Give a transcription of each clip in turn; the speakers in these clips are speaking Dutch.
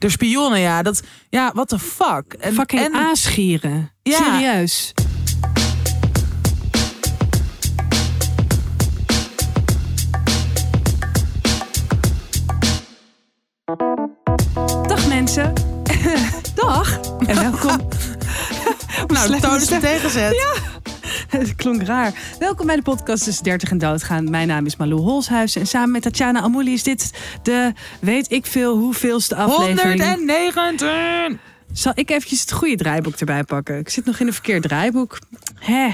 De spionnen, ja. Dat, ja, what the fuck. En, Fucking en, aasgieren. Ja. Serieus. Dag mensen. Dag. En welkom. nou, de toon is tegenzet. Ja. Het klonk raar. Welkom bij de podcast tussen 30 en doodgaan. Mijn naam is Malou Holshuizen en samen met Tatjana Amouli is dit de weet ik veel hoeveelste aflevering. 119. Zal ik eventjes het goede draaiboek erbij pakken? Ik zit nog in een verkeerd draaiboek. Hè.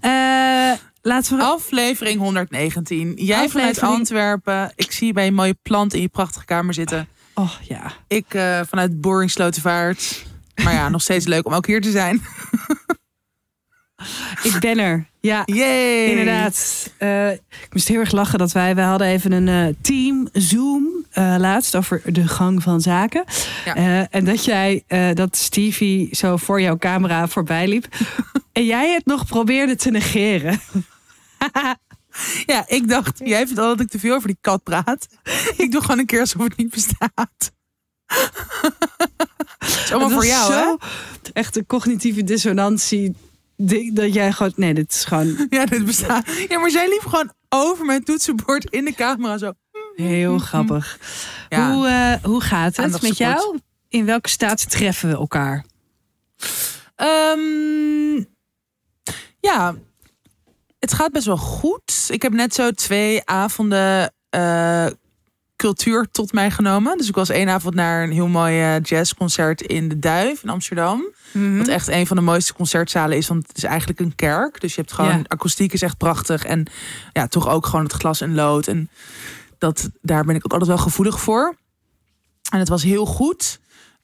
Eh, laten we... Aflevering 119. Jij vanuit Antwerpen. Ik zie je bij een mooie plant in je prachtige kamer zitten. Oh ja. Ik eh, vanuit Boring Slotenvaart. Maar ja, nog steeds leuk om ook hier te zijn. Ik ben er. Ja. Yay! Inderdaad. Eh, ik moest heel erg lachen dat wij... Wij hadden even een eh, team Zoom eh, laatst over de gang van zaken. Ja. En dat jij, dat Stevie zo voor jouw camera voorbij liep. en jij het nog probeerde te negeren. Ja, ik dacht, jij vindt al dat ik te veel over die kat praat. Ik doe gewoon een keer alsof het niet bestaat. Het is allemaal voor jou, hè? Echt een cognitieve dissonantie. Ding Dat jij gewoon... Nee, dit is gewoon Ja, dit bestaat. Ja, maar zij liep gewoon over mijn toetsenbord in de camera zo. heel grappig. Ja. Hoe, eh, hoe gaat het met jou? In welke staat treffen we elkaar? Ehm, ja, het gaat best wel goed. Ik heb net zo twee avonden eh, cultuur tot mij genomen. Dus ik was één avond naar een heel mooi eh, jazzconcert in de Duif in Amsterdam. Wat echt een van de mooiste concertzalen is, want het is eigenlijk een kerk. Dus je hebt gewoon, Ja. akoestiek is echt prachtig. En ja, toch ook gewoon het glas en lood. En dat, daar ben ik ook altijd wel gevoelig voor. En het was heel goed.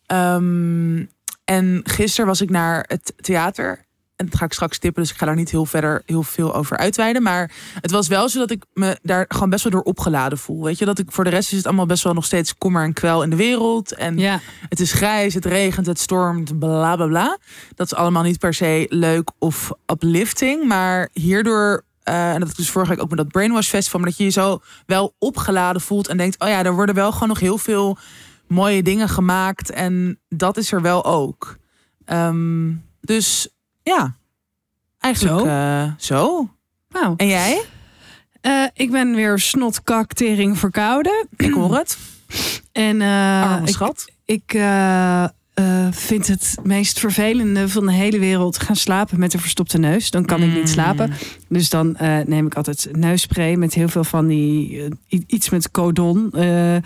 Ehm, en gisteren was ik naar het theater. En dat ga ik straks tippen, dus ik ga daar niet heel verder heel veel over uitweiden. Maar het was wel zo dat ik me daar gewoon best wel door opgeladen voel. Weet je, dat ik voor de rest is het allemaal best wel nog steeds kommer en kwel in de wereld. En Ja. het is grijs, het regent, het stormt, bla bla bla. Dat is allemaal niet per se leuk of uplifting. Maar hierdoor, eh, en dat ik dus vorige week ook met dat Brainwash Festival, maar dat je je zo wel opgeladen voelt en denkt: oh ja, er worden wel gewoon nog heel veel mooie dingen gemaakt. En dat is er wel ook. Ehm, dus ja, eigenlijk Zo? zo. zo. En jij? Eh, ik ben weer snotkak-tering verkouden. Ik hoor het. En eh, ik, schat. ik eh, eh, vind het meest vervelende van de hele wereld gaan slapen met een verstopte neus. Dan kan ik niet Mm. slapen. Dus dan eh, neem ik altijd neusspray met heel veel van die eh, iets met codon. Eh, eh,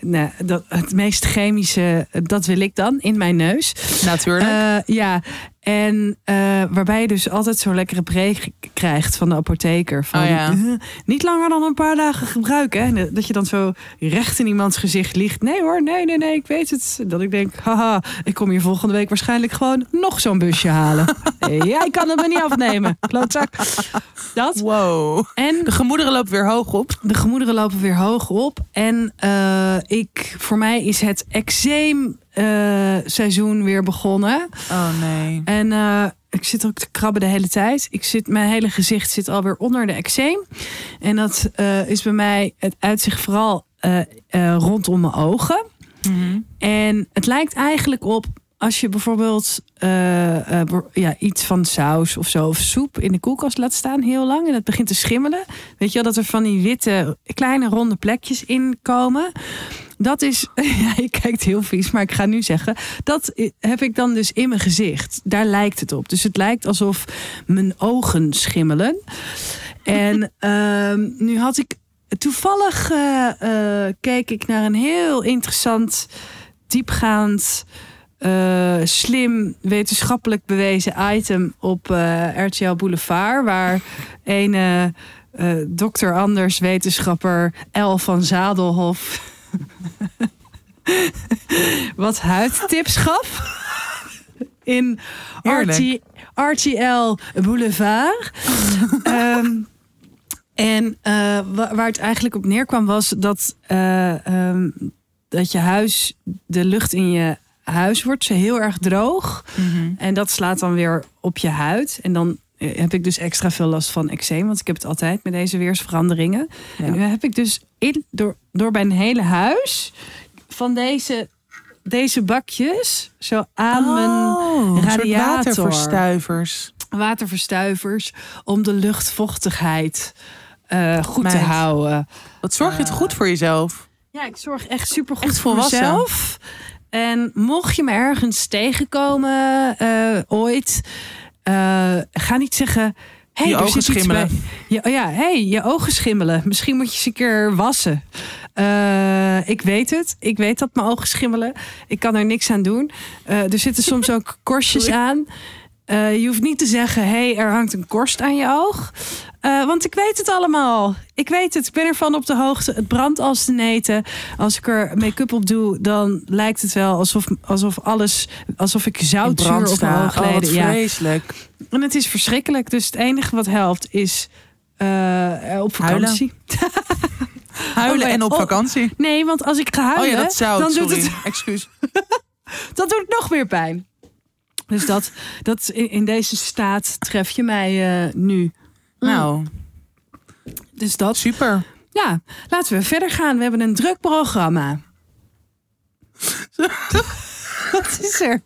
nou, dat, het meest chemische, eh, dat wil ik dan in mijn neus. Natuurlijk. Eh, ja, en eh, waarbij je dus altijd zo'n lekkere pre krijgt van de apotheker. Van, Oh ja. eh, niet langer dan een paar dagen gebruiken. Hè? Dat je dan zo recht in iemands gezicht ligt. Nee hoor, nee, nee, nee, ik weet het. Dat ik denk, haha, ik kom hier volgende week waarschijnlijk gewoon nog zo'n busje halen. Jij kan het me niet afnemen, klootzak. Dat. wow. En De gemoederen lopen weer hoog op. de gemoederen lopen weer hoog op. En eh, ik, voor mij is het eczeem eh, seizoen weer begonnen. Oh nee. En eh, ik zit ook te krabben de hele tijd. Ik zit, mijn hele gezicht zit alweer onder de eczeem. En dat eh, is bij mij, het uitzicht vooral eh, eh, rondom mijn ogen. Mhm. En het lijkt eigenlijk op als je bijvoorbeeld eh, eh, ja, iets van saus of zo, of soep in de koelkast laat staan heel lang en het begint te schimmelen. Weet je wel, dat er van die witte kleine ronde plekjes in komen. Dat is, ja, je kijkt heel vies, maar ik ga nu zeggen, dat heb ik dan dus in mijn gezicht. Daar lijkt het op. Dus het lijkt alsof mijn ogen schimmelen. En ehm, nu had ik toevallig eh, keek ik naar een heel interessant, diepgaand, eh, slim, wetenschappelijk bewezen item op RTL Boulevard, waar een dokter Anders, wetenschapper El van Zadelhof, wat huidtips gaf in Heerlijk. RTL Boulevard. Ehm, en eh, wa- waar het eigenlijk op neerkwam was dat, eh, ehm, dat je huis, de lucht in je huis wordt zo heel erg droog. Mhm. En dat slaat dan weer op je huid. En dan heb ik dus extra veel last van eczeem. Want ik heb het altijd met deze weersveranderingen. Ja. En nu heb ik dus in, door, door mijn hele huis van deze, deze bakjes zo aan mijn Oh, soort radiator. waterverstuivers. waterverstuivers om de luchtvochtigheid eh, goed te houden. Wat zorg je het goed voor jezelf? Ja, ik zorg echt super goed Echt voor mezelf. En mocht je me ergens tegenkomen eh, ooit, eh, ga niet zeggen. Hey, Je ogen schimmelen. Ja, oh ja, hey, je ogen schimmelen. Misschien moet je ze een keer wassen. Eh, ik weet het. Ik weet dat mijn ogen schimmelen. Ik kan er niks aan doen. Eh, er zitten soms ook korstjes aan. Eh, je hoeft niet te zeggen, hey, er hangt een korst aan je oog. Eh, want ik weet het allemaal. Ik weet het. Ik ben ervan op de hoogte. Het brandt als de neten. Als ik er make-up op doe, dan lijkt het wel alsof, alsof alles, alsof ik zoutzuur brand op mijn staan. oog Oh, ja. vreselijk. En het is verschrikkelijk. Dus het enige wat helpt is eh, op vakantie. Huilen Oh, en op oh. vakantie. Nee, want als ik ga Oh huilen, ja, dat zou. dan doet het Excuus. dat doet nog meer pijn. Dus dat, dat in, in deze staat tref je mij eh, nu. Nou, Dus dat. super. Ja, laten we verder gaan. We hebben een druk programma. Wat is er?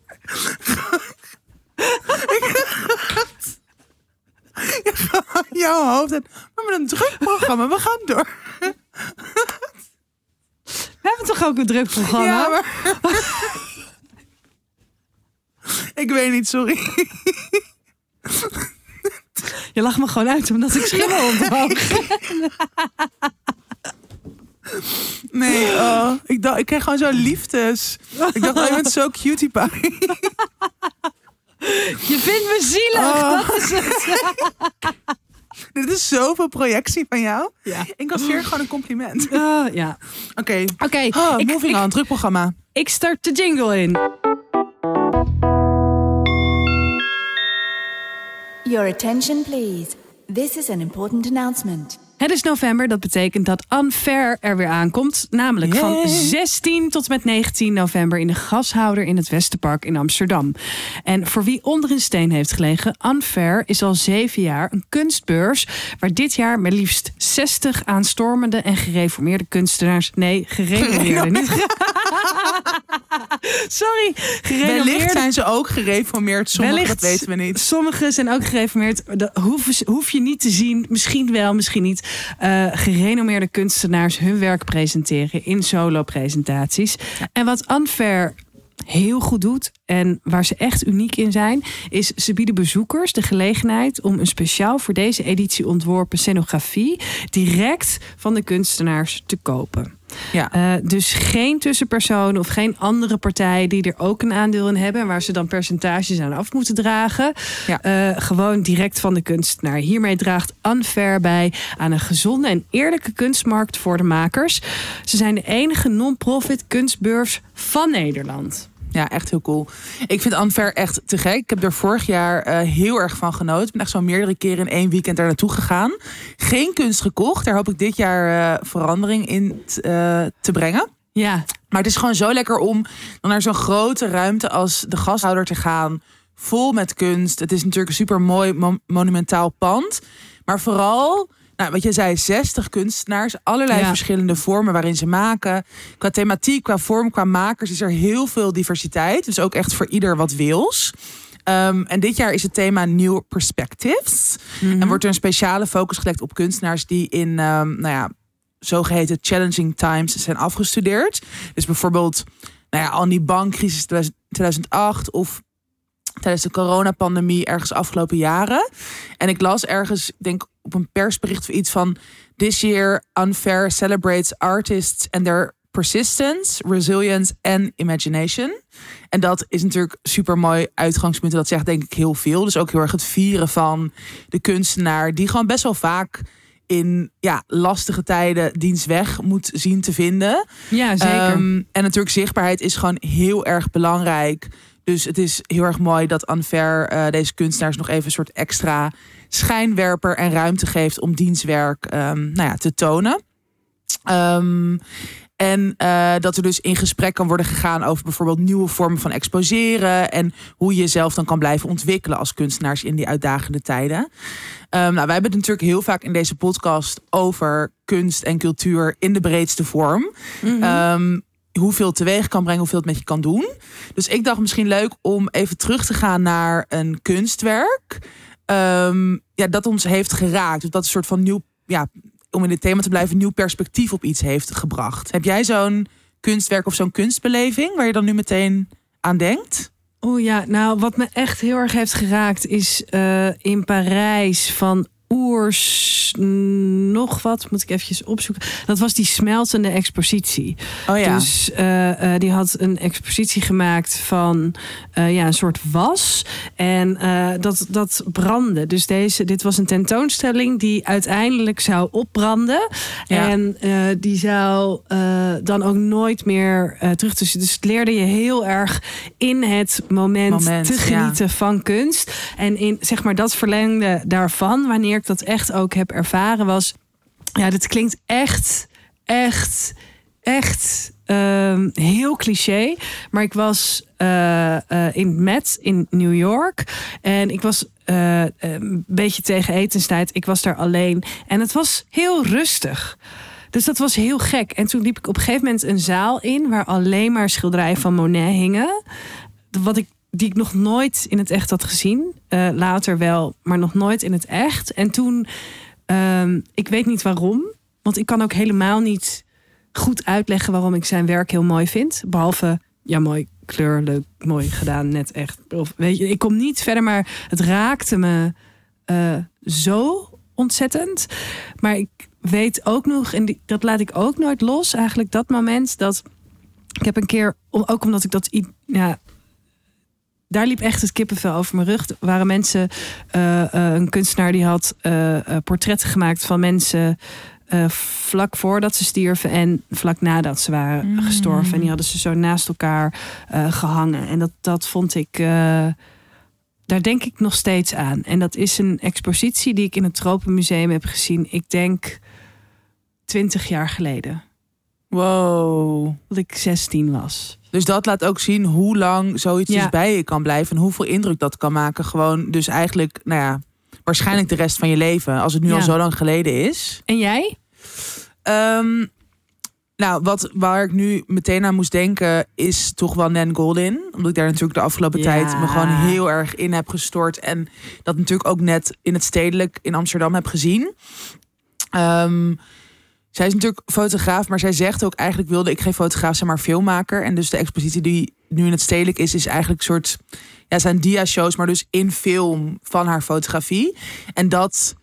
Jouw hoofd. En, we hebben een druk programma. We gaan door. We hebben toch ook een druk programma? Ja, maar... Ik weet niet, sorry. Je lacht me gewoon uit omdat ik schimmel op de oog. Nee, oh, ik, dacht, ik kreeg gewoon zo liefdes. Ik dacht, oh, je bent zo cutie pie. Je vindt me zielig. Oh. Dat is het. Dit is zoveel projectie van jou. Ja. Ik kasseer gewoon een compliment. Oh, ja. Oké. Oké, Oh, ik, moving ik, on, druk programma. ik start de jingle in. Your attention, please. This is an important announcement. Het is november, dat betekent dat Unfair er weer aankomt. Namelijk van Yay. 16 tot met 19 november in de gashouder in het Westerpark in Amsterdam. En voor wie onder een steen heeft gelegen, Unfair is al zeven jaar een kunstbeurs. Waar dit jaar maar liefst 60 aanstormende en gereformeerde kunstenaars. Nee, gereformeerde niet. Sorry, Wellicht gereformeerde zijn ze ook gereformeerd. Sommigen, Wellicht. dat weten we niet. Sommigen zijn ook gereformeerd. Dat hoef, hoef je niet te zien. Misschien wel, misschien niet. Eh, gerenommeerde kunstenaars hun werk presenteren in solo-presentaties. En wat Unfair heel goed doet en waar ze echt uniek in zijn, is ze bieden bezoekers de gelegenheid om een speciaal voor deze editie ontworpen scenografie direct van de kunstenaars te kopen. Ja. Eh, dus geen tussenpersoon of geen andere partij die er ook een aandeel in hebben. en Waar ze dan percentages aan af moeten dragen. Ja. Eh, gewoon direct van de kunstenaar. Hiermee draagt Unfair bij aan een gezonde en eerlijke kunstmarkt voor de makers. Ze zijn de enige non-profit kunstbeurs van Nederland. Ja, echt heel cool. Ik vind Anver echt te gek. Ik heb er vorig jaar eh, heel erg van genoten. Ik ben echt zo meerdere keren in één weekend daar naartoe gegaan. Geen kunst gekocht. Daar hoop ik dit jaar eh, verandering in t- eh, te brengen. Ja, Maar het is gewoon zo lekker om dan naar zo'n grote ruimte als de gashouder te gaan. Vol met kunst. Het is natuurlijk een super mooi monumentaal pand. Maar vooral, nou, wat je zei, 60 kunstenaars. Allerlei Ja. verschillende vormen waarin ze maken. Qua thematiek, qua vorm, qua makers is er heel veel diversiteit. Dus ook echt voor ieder wat wils. Ehm, en dit jaar is het thema New Perspectives. En wordt er een speciale focus gelegd op kunstenaars die in, ehm, nou ja, zogeheten challenging times zijn afgestudeerd. Dus bijvoorbeeld, nou ja, al die bankcrisis 2000 2008 of tijdens de coronapandemie ergens afgelopen jaren. En ik las ergens, ik denk op een persbericht of iets van This year Unfair celebrates artists and their persistence, resilience en imagination. En dat is natuurlijk super mooi uitgangspunt. En dat zegt denk ik heel veel. Dus ook heel erg het vieren van de kunstenaar die gewoon best wel vaak in ja, lastige tijden dienstweg moet zien te vinden. ja zeker. Ehm, en natuurlijk zichtbaarheid is gewoon heel erg belangrijk. Dus het is heel erg mooi dat Unfair eh, deze kunstenaars nog even een soort extra schijnwerper en ruimte geeft om dienstwerk ehm, nou ja, te tonen. Ehm, en eh, dat er dus in gesprek kan worden gegaan over bijvoorbeeld nieuwe vormen van exposeren. En hoe je jezelf dan kan blijven ontwikkelen als kunstenaars in die uitdagende tijden. Ehm, nou, wij hebben het natuurlijk heel vaak in deze podcast over kunst en cultuur in de breedste vorm. Ehm, hoeveel teweeg kan brengen, hoeveel het met je kan doen. Dus ik dacht misschien leuk om even terug te gaan naar een kunstwerk. ehm, ja, dat ons heeft geraakt. Dat een soort van nieuw, ja, om in dit thema te blijven, nieuw perspectief op iets heeft gebracht. Heb jij zo'n kunstwerk of zo'n kunstbeleving waar je dan nu meteen aan denkt? Oeh ja, nou wat me echt heel erg heeft geraakt is eh, in Parijs van Oers nog wat, moet ik eventjes opzoeken. Dat was die smeltende expositie. Oh ja. Dus eh, eh, die had een expositie gemaakt van eh, ja, een soort was. En dat, dat brandde. Dus deze, dit was een tentoonstelling die uiteindelijk zou opbranden. Ja. En die zou dan ook nooit meer terug. Dus, dus het leerde je heel erg in het moment, Moment, te ja. genieten van kunst. En in zeg maar dat verlengde daarvan, wanneer ik dat echt ook heb ervaren, was. Ja, dit klinkt echt, echt, echt ehm, heel cliché. Maar ik was eh, eh, in Met in New York. En ik was eh, een beetje tegen etenstijd. Ik was daar alleen. En het was heel rustig. Dus dat was heel gek. En toen liep ik op een gegeven moment een zaal in... waar alleen maar schilderijen van Monet hingen. Wat ik, die ik nog nooit in het echt had gezien. Eh, later wel, maar nog nooit in het echt. En toen, ehm, ik weet niet waarom. Want ik kan ook helemaal niet goed uitleggen... waarom ik zijn werk heel mooi vind. Behalve, ja mooi, kleur, leuk, mooi gedaan, net echt. Of, weet je, ik kom niet verder, maar het raakte me eh, zo ontzettend. Maar ik weet ook nog, en dat laat ik ook nooit los, eigenlijk dat moment dat ik heb een keer, ook omdat ik dat, ja, daar liep echt het kippenvel over mijn rug. Er waren mensen, eh, eh, een kunstenaar die had eh, portretten gemaakt van mensen vlak voordat ze stierven en vlak nadat ze waren Mm. gestorven. En die hadden ze zo naast elkaar eh, gehangen. En dat, dat vond ik. daar denk ik nog steeds aan. En dat is een expositie die ik in het Tropenmuseum heb gezien. Ik denk 20 jaar geleden. Wow. Dat ik 16 was. Dus dat laat ook zien hoe lang zoiets Ja. dus bij je kan blijven en hoeveel indruk dat kan maken. Gewoon, dus eigenlijk, nou ja, waarschijnlijk de rest van je leven, als het nu Ja. al zo lang geleden is. En jij? Ehm, nou, wat, waar ik nu meteen aan moest denken, is toch wel Nan Goldin. Omdat ik daar natuurlijk de afgelopen Ja. tijd me gewoon heel erg in heb gestort. En dat natuurlijk ook net in het stedelijk in Amsterdam heb gezien. Ehm, zij is natuurlijk fotograaf, maar zij zegt ook eigenlijk wilde ik geen fotograaf zijn, maar filmmaker. En dus de expositie die nu in het stedelijk is, is eigenlijk een soort, ja, zijn dia-shows, maar dus in film van haar fotografie. En dat,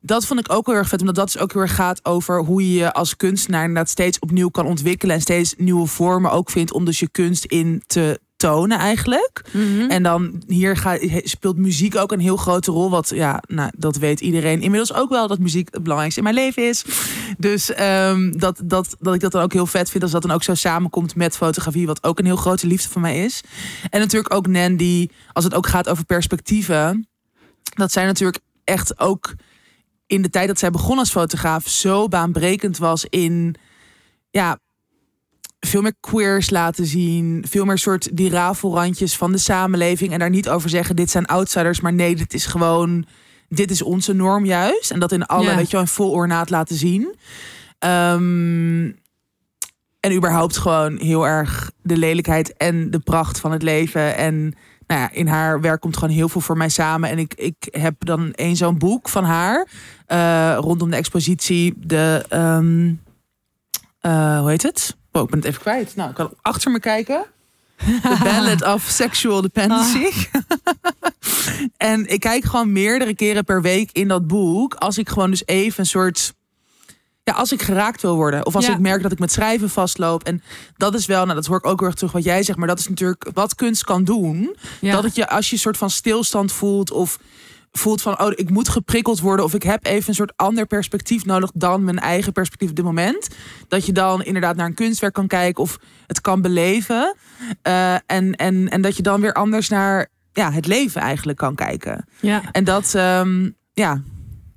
dat vond ik ook heel erg vet, omdat dat dus ook erg gaat over hoe je je als kunstenaar inderdaad steeds opnieuw kan ontwikkelen en steeds nieuwe vormen ook vindt om dus je kunst in te tonen eigenlijk. En dan hier gaat, speelt muziek ook een heel grote rol. Wat ja, nou, dat weet iedereen inmiddels ook wel dat muziek het belangrijkste in mijn leven is. Dus ehm, dat, dat, dat ik dat dan ook heel vet vind als dat dan ook zo samenkomt met fotografie, wat ook een heel grote liefde van mij is. En natuurlijk ook Nan, die als het ook gaat over perspectieven, dat zij natuurlijk echt ook in de tijd dat zij begon als fotograaf zo baanbrekend was in ja, veel meer queers laten zien. Veel meer soort die rafelrandjes van de samenleving. En daar niet over zeggen, dit zijn outsiders. Maar nee, dit is gewoon, dit is onze norm juist. En dat in alle, Ja. weet je wel, in vol ornaat laten zien. Ehm, en überhaupt gewoon heel erg de lelijkheid en de pracht van het leven. En nou ja, in haar werk komt gewoon heel veel voor mij samen. En ik, ik heb dan één zo'n boek van haar. eh, rondom de expositie. De, ehm, eh, hoe heet het? Oh, ik ben het even kwijt. Nou, ik kan achter me kijken. The Ballad of Sexual Dependency. en ik kijk gewoon meerdere keren per week in dat boek. Als ik gewoon dus even een soort... Ja, als ik geraakt wil worden. Of als Ja. ik merk dat ik met schrijven vastloop. En dat is wel, nou dat hoor ik ook heel erg terug wat jij zegt. Maar dat is natuurlijk wat kunst kan doen. Ja. Dat het je als je een soort van stilstand voelt. Of voelt van, oh, ik moet geprikkeld worden. Of ik heb even een soort ander perspectief nodig dan mijn eigen perspectief op dit moment. Dat je dan inderdaad naar een kunstwerk kan kijken of het kan beleven. Eh, en, en, en dat je dan weer anders naar ja, het leven eigenlijk kan kijken. ja. En dat, ehm, ja,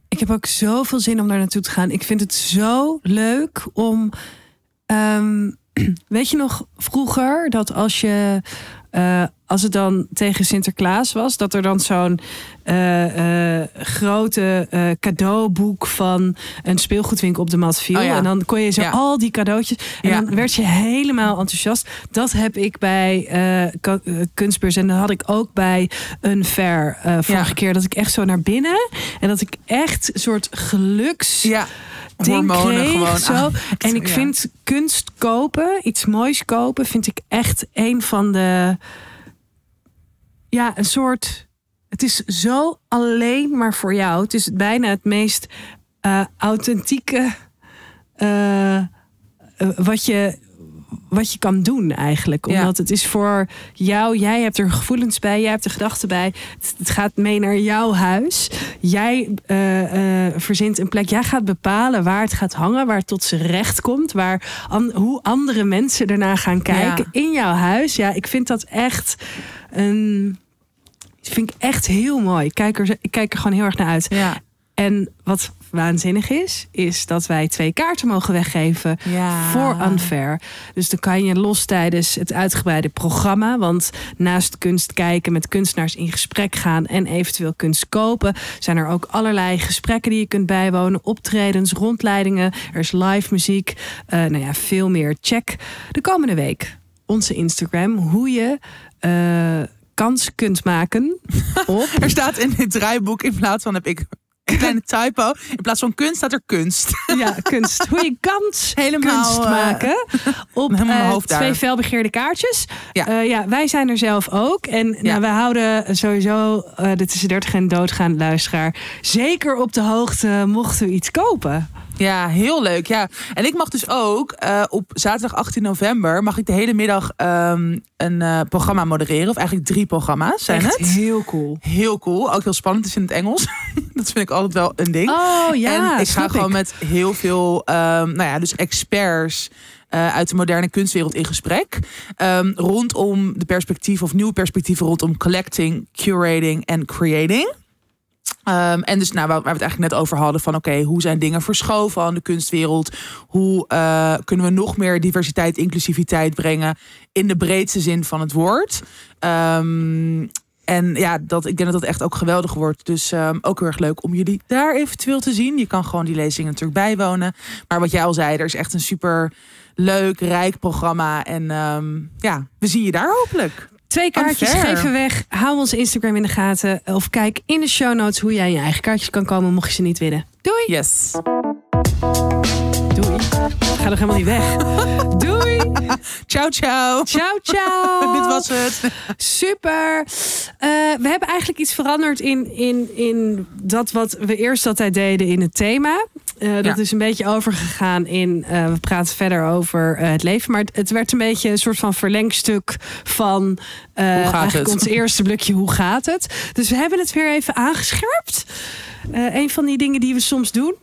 Ik heb ook zoveel zin om daar naartoe te gaan. Ik vind het zo leuk om. ehm, weet je nog vroeger dat als je eh, als het dan tegen Sinterklaas was, dat er dan zo'n eh, eh, grote eh, cadeauboek van een speelgoedwinkel op de mat viel. Oh ja. En dan kon je zo Ja. al die cadeautjes. En Ja. dan werd je helemaal enthousiast. Dat heb ik bij kunstbeurs. En dat had ik ook bij een fair vorige keer. Dat ik echt zo naar binnen. En dat ik echt een soort geluks Ja, ding kreeg, gewoon. Zo. aan. En ik vind kunst kopen, iets moois kopen, vind ik echt een van de. Ja, een soort. Het is zo alleen maar voor jou. Het is bijna het meest eh, authentieke. eh, eh, wat je. Wat je kan doen eigenlijk. Ja. Omdat het is voor jou. Jij hebt er gevoelens bij. Jij hebt er gedachten bij. Het, het gaat mee naar jouw huis. Jij verzint een plek. Jij gaat bepalen waar het gaat hangen. Waar het tot zijn recht komt. Waar, an- hoe andere mensen ernaar gaan kijken. Ja. In jouw huis. Ja, ik vind dat echt Dat vind ik echt heel mooi. Ik kijk, er, ik kijk er gewoon heel erg naar uit. Ja. En wat waanzinnig is, is dat wij twee kaarten mogen weggeven Ja. voor Unfair. Dus dan kan je los tijdens het uitgebreide programma. Want naast kunst kijken, met kunstenaars in gesprek gaan en eventueel kunst kopen, zijn er ook allerlei gesprekken die je kunt bijwonen, optredens, rondleidingen. Er is live muziek. eh, nou ja, veel meer. Check de komende week onze Instagram hoe je. Eh, kans kunt maken op Er staat in dit draaiboek in plaats van heb ik een kleine typo. In plaats van kunst staat er kunst. Ja, kunst. Hoe je kans Helemaal, kunst eh, maken. Op eh, twee felbegeerde kaartjes. Ja. Ja. ja, wij zijn er zelf ook. En Ja. nou, wij houden sowieso de tussen 30 en doodgaande luisteraar zeker op de hoogte mochten we iets kopen. Ja, heel leuk. Ja. En ik mag dus ook eh, op zaterdag 18 november mag ik de hele middag ehm, een eh, programma modereren. Of eigenlijk drie programma's zijn Echt het. heel cool. Heel cool. Ook heel spannend. Het is in het Engels. dat vind ik altijd wel een ding. Oh ja, en ik ga gewoon ik. met heel veel, ehm, nou ja, dus experts eh, uit de moderne kunstwereld in gesprek. Ehm, rondom de perspectieven of nieuwe perspectieven rondom collecting, curating en creating. Ehm, en dus nou, waar we het eigenlijk net over hadden van oké, hoe zijn dingen verschoven aan de kunstwereld? Hoe eh, kunnen we nog meer diversiteit, inclusiviteit brengen in de breedste zin van het woord? Ehm, en ja, dat, ik denk dat dat echt ook geweldig wordt. Dus ehm, ook heel erg leuk om jullie daar eventueel te zien. Je kan gewoon die lezingen natuurlijk bijwonen. Maar wat jij al zei, er is echt een super leuk, rijk programma. En ja, we zien je daar hopelijk. Twee kaartjes Unfair. geven weg. Hou onze Instagram in de gaten. Of kijk in de show notes hoe jij je eigen kaartjes kan komen mocht je ze niet winnen. Doei! Yes. Doei. Ga nog helemaal niet weg. Doei! Ciao, ciao. Ciao, ciao! Dit was het. Super. Eh, we hebben eigenlijk iets veranderd in, in, in dat wat we eerst altijd deden in het thema. Eh, dat Ja. is een beetje overgegaan in. eh, we praten verder over eh, het leven. Maar het, het werd een beetje een soort van verlengstuk van. gaat eigenlijk het? ons eerste blokje. Hoe gaat het? Dus we hebben het weer even aangescherpt. Een van die dingen die we soms doen.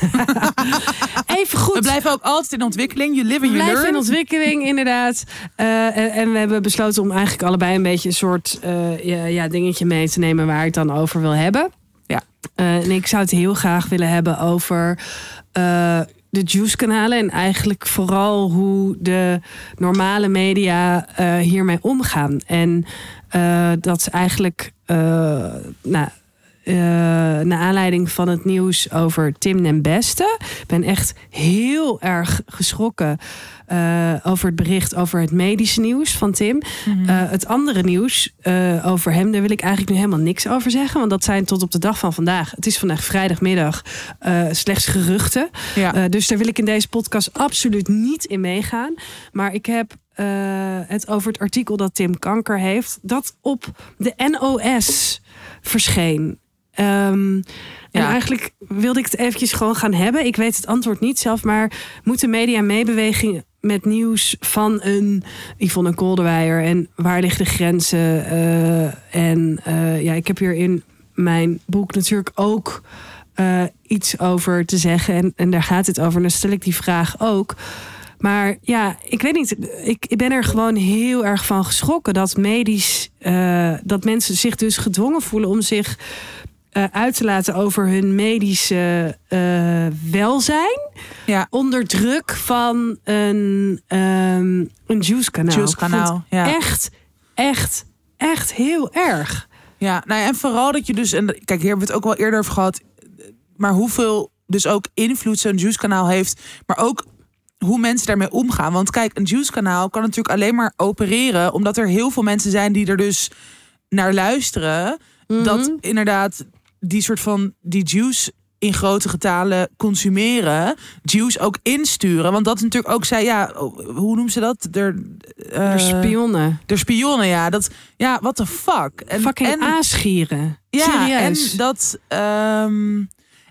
even goed. We blijven ook altijd in ontwikkeling. You live and you blijven in learn. ontwikkeling, inderdaad. En, en we hebben besloten om eigenlijk allebei een beetje een soort ja, ja, dingetje mee te nemen waar ik het dan over wil hebben. Ja. Eh, en ik zou het heel graag willen hebben over eh, de Juice-kanalen. En eigenlijk vooral hoe de normale media eh, hiermee omgaan. En dat is eigenlijk, nou, eh, naar aanleiding van het nieuws over Tim den Beste. Ik ben echt heel erg geschrokken eh, over het bericht over het medische nieuws van Tim. Mhm. Eh, het andere nieuws over hem, daar wil ik eigenlijk nu helemaal niks over zeggen. Want dat zijn tot op de dag van vandaag. Het is vandaag vrijdagmiddag slechts geruchten. ja. Dus daar wil ik in deze podcast absoluut niet in meegaan. Maar ik heb het over het artikel dat Tim kanker heeft, dat op de NOS verscheen. Ehm, En Ja. eigenlijk wilde ik het eventjes gewoon gaan hebben. Ik weet het antwoord niet zelf, maar moet de media meebeweging met nieuws van een Yvonne Kolderweijer en waar liggen de grenzen? Eh, en eh, ja, ik heb hier in mijn boek natuurlijk ook eh, iets over te zeggen. En, en daar gaat het over. En dan stel ik die vraag ook. Maar ja, ik weet niet. Ik, ik ben er gewoon heel erg van geschrokken dat medisch. dat mensen zich dus gedwongen voelen om zich eh, uit te laten over hun medische eh, welzijn. Ja. Onder druk van een, ehm een juice kanaal. Juice kanaal. Ja. Echt echt, echt heel erg. Ja, nou ja, en vooral dat je dus, en kijk, hier hebben we het ook wel eerder over gehad, maar hoeveel dus ook invloed zo'n Juice kanaal heeft, maar ook hoe mensen daarmee omgaan. Want kijk, een Juice kanaal kan natuurlijk alleen maar opereren omdat er heel veel mensen zijn die er dus naar luisteren. Dat Mhm. inderdaad die soort van die juice in grote getalen consumeren, juice ook insturen. Want dat is natuurlijk ook zij, ja, hoe noemen ze dat? Er, eh, De spionnen. de spionnen, ja. Dat, ja, what the fuck. En, Fucking en, aasgieren. ja, Serieus. en dat. ehm,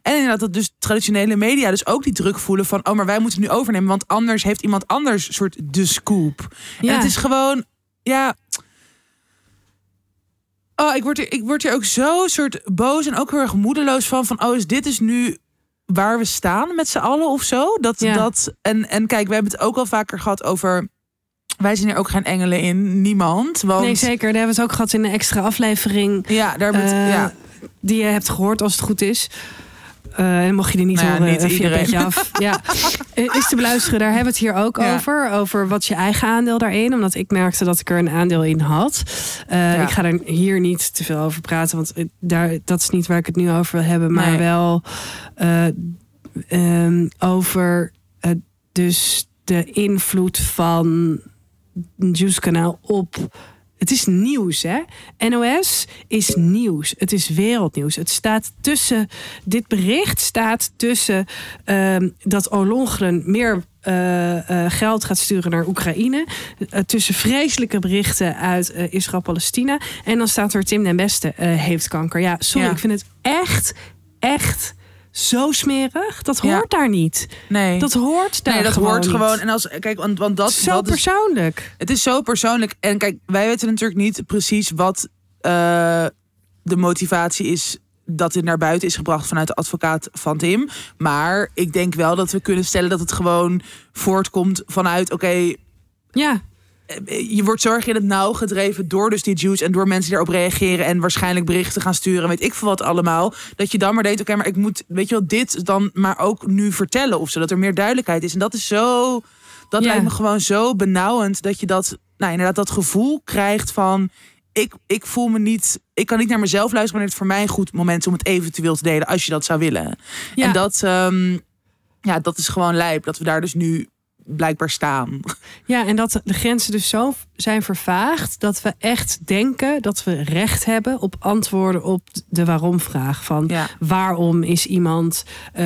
en inderdaad, dat dus traditionele media dus ook die druk voelen van, oh, maar wij moeten het nu overnemen, want anders heeft iemand anders soort de scoop. ja. En het is gewoon, ja. Oh, ik word, er, ik word er ook zo soort boos en ook heel erg moedeloos van. Van, oh, is dit is nu waar we staan met z'n allen of zo? Dat, Ja. dat, en, en kijk, we hebben het ook al vaker gehad over. Wij zien er ook geen engelen in, niemand. Want, Nee, zeker. Daar hebben we het ook gehad in een extra aflevering. Ja, daar hebben we het, eh, ja. Die je hebt gehoord als het goed is. Eh, en mocht je die niet Nou ja, horen, niet eh, iedereen. Af. Ja. Eh, Is te beluisteren, daar hebben we het hier ook Ja. over. Over wat je eigen aandeel daarin. Omdat ik merkte dat ik er een aandeel in had. Ja. Ik ga er hier niet te veel over praten. Want daar, dat is niet waar ik het nu over wil hebben. Maar Nee. wel eh, ehm, over dus de invloed van Juice kanaal op. Het is nieuws, hè? NOS is nieuws. Het is wereldnieuws. Het staat tussen. Dit bericht staat tussen ehm, dat Olongren meer eh, eh, geld gaat sturen naar Oekraïne. eh, tussen vreselijke berichten uit Israël-Palestina. En dan staat er Tim den Beste heeft kanker. Ja, sorry, Ja. ik vind het echt, echt zo smerig. Dat Ja. hoort daar niet. Nee, Dat hoort daar nee, dat gewoon hoort niet. gewoon. En als, kijk, want, want dat, zo dat is persoonlijk. Het is zo persoonlijk. En kijk, wij weten natuurlijk niet precies wat eh, de motivatie is dat dit naar buiten is gebracht vanuit de advocaat van Tim. Maar ik denk wel dat we kunnen stellen dat het gewoon voortkomt vanuit, oké, Ja, je wordt zorg in het nauw gedreven door dus die juice en door mensen die erop reageren en waarschijnlijk berichten gaan sturen, weet ik veel wat allemaal. Dat je dan maar denkt, oké, maar ik moet, weet je wel, dit dan maar ook nu vertellen of zodat er meer duidelijkheid is. En dat is zo, dat Ja. lijkt me gewoon zo benauwend dat je dat, nou inderdaad, dat gevoel krijgt van, ik, ik voel me niet, ik kan niet naar mezelf luisteren wanneer het voor mij een goed moment is om het eventueel te delen als je dat zou willen. Ja. En dat, ehm, ja, dat is gewoon lijp, dat we daar dus nu blijkbaar staan. Ja, en dat de grenzen dus zo zijn vervaagd dat we echt denken dat we recht hebben op antwoorden op de waarom-vraag. Van Ja. waarom is iemand. eh,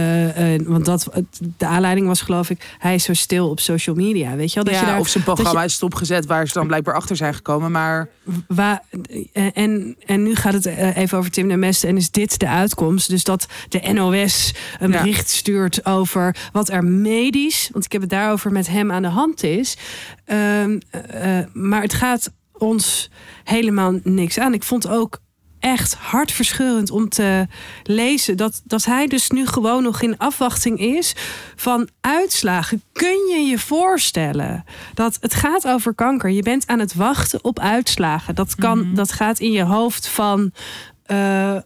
want dat, de aanleiding was, geloof ik, hij is zo stil op social media. Weet je wel? Dat ja, je daar, of zijn programma je- is stopgezet waar ze dan blijkbaar achter zijn gekomen. Maar Waar, en, en nu gaat het eh, even over Tim de Meste. En is dit de uitkomst? Dus dat de NOS een Ja. bericht stuurt over wat er medisch... want ik heb het daarover met hem aan de hand is. Ehm, eh, maar het gaat ons helemaal niks aan. Ik vond ook echt hartverscheurend om te lezen... Dat, dat hij dus nu gewoon nog in afwachting is van uitslagen. Kun je je voorstellen dat het gaat over kanker? Je bent aan het wachten op uitslagen. Dat, kan, dat gaat in je hoofd van... eh,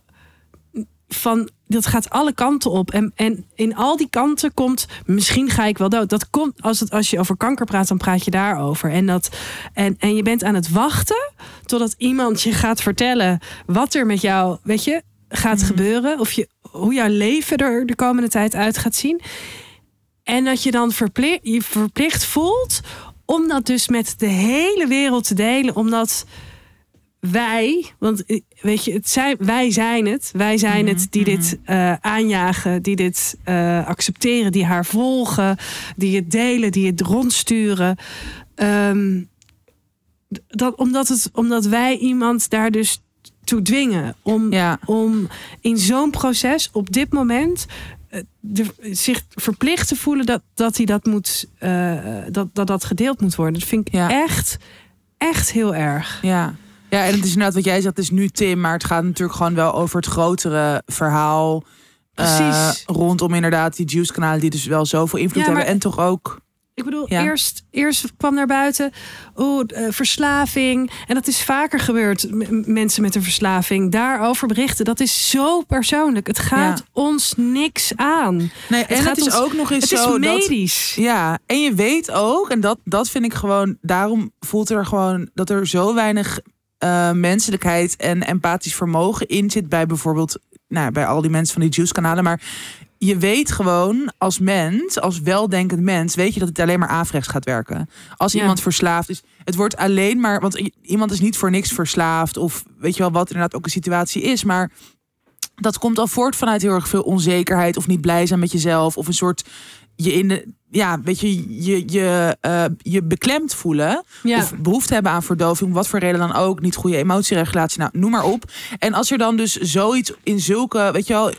van dat gaat alle kanten op. En, en in al die kanten komt, misschien ga ik wel dood. Dat komt, als, het, als je over kanker praat, dan praat je daarover. En, dat, en, en je bent aan het wachten totdat iemand je gaat vertellen wat er met jou, weet je, gaat gebeuren. Of je, hoe jouw leven er de komende tijd uit gaat zien. En dat je dan verplicht, je verplicht voelt om dat dus met de hele wereld te delen. Omdat wij, want eh, weet je, het zijn, wij zijn het. Wij zijn het die dit eh, aanjagen, die dit eh, accepteren, die haar volgen, die het delen, die het rondsturen. Ehm, dat, omdat, het, omdat wij iemand daar dus toe dwingen om, ja, om in zo'n proces op dit moment de, zich verplicht te voelen dat, dat hij dat moet dat, dat dat gedeeld moet worden. Dat vind ik Ja. echt, echt heel erg. ja. Ja, en het is inderdaad wat jij zegt, het is nu Tim, maar het gaat natuurlijk gewoon wel over het grotere verhaal. eh, Precies. rondom inderdaad die juice kanalen die dus wel zoveel invloed Ja, maar- hebben. En toch ook. Ik bedoel, Ja. eerst, eerst kwam naar buiten, oh, verslaving. En dat is vaker gebeurd. M- mensen met een verslaving daarover berichten. Dat is zo persoonlijk. Het gaat Ja. ons niks aan. Nee, en gaat het is ons- ook nog eens Het is zo dat... medisch. Ja, en je weet ook, en dat, dat vind ik gewoon, daarom voelt er gewoon dat er zo weinig eh, menselijkheid en empathisch vermogen in zit bij bijvoorbeeld, nou, bij al die mensen van die Juice-kanalen. Maar je weet gewoon als mens, als weldenkend mens, weet je dat het alleen maar averechts gaat werken. Als Ja. iemand verslaafd is, het wordt alleen maar, want iemand is niet voor niks verslaafd of weet je wel wat inderdaad ook een situatie is, maar dat komt al voort vanuit heel erg veel onzekerheid of niet blij zijn met jezelf of een soort je in de ja weet je je je, eh, je beklemd voelen Ja. of behoefte hebben aan verdoving wat voor reden dan ook niet goede emotieregulatie nou noem maar op en als er dan dus zoiets in zulke weet je wel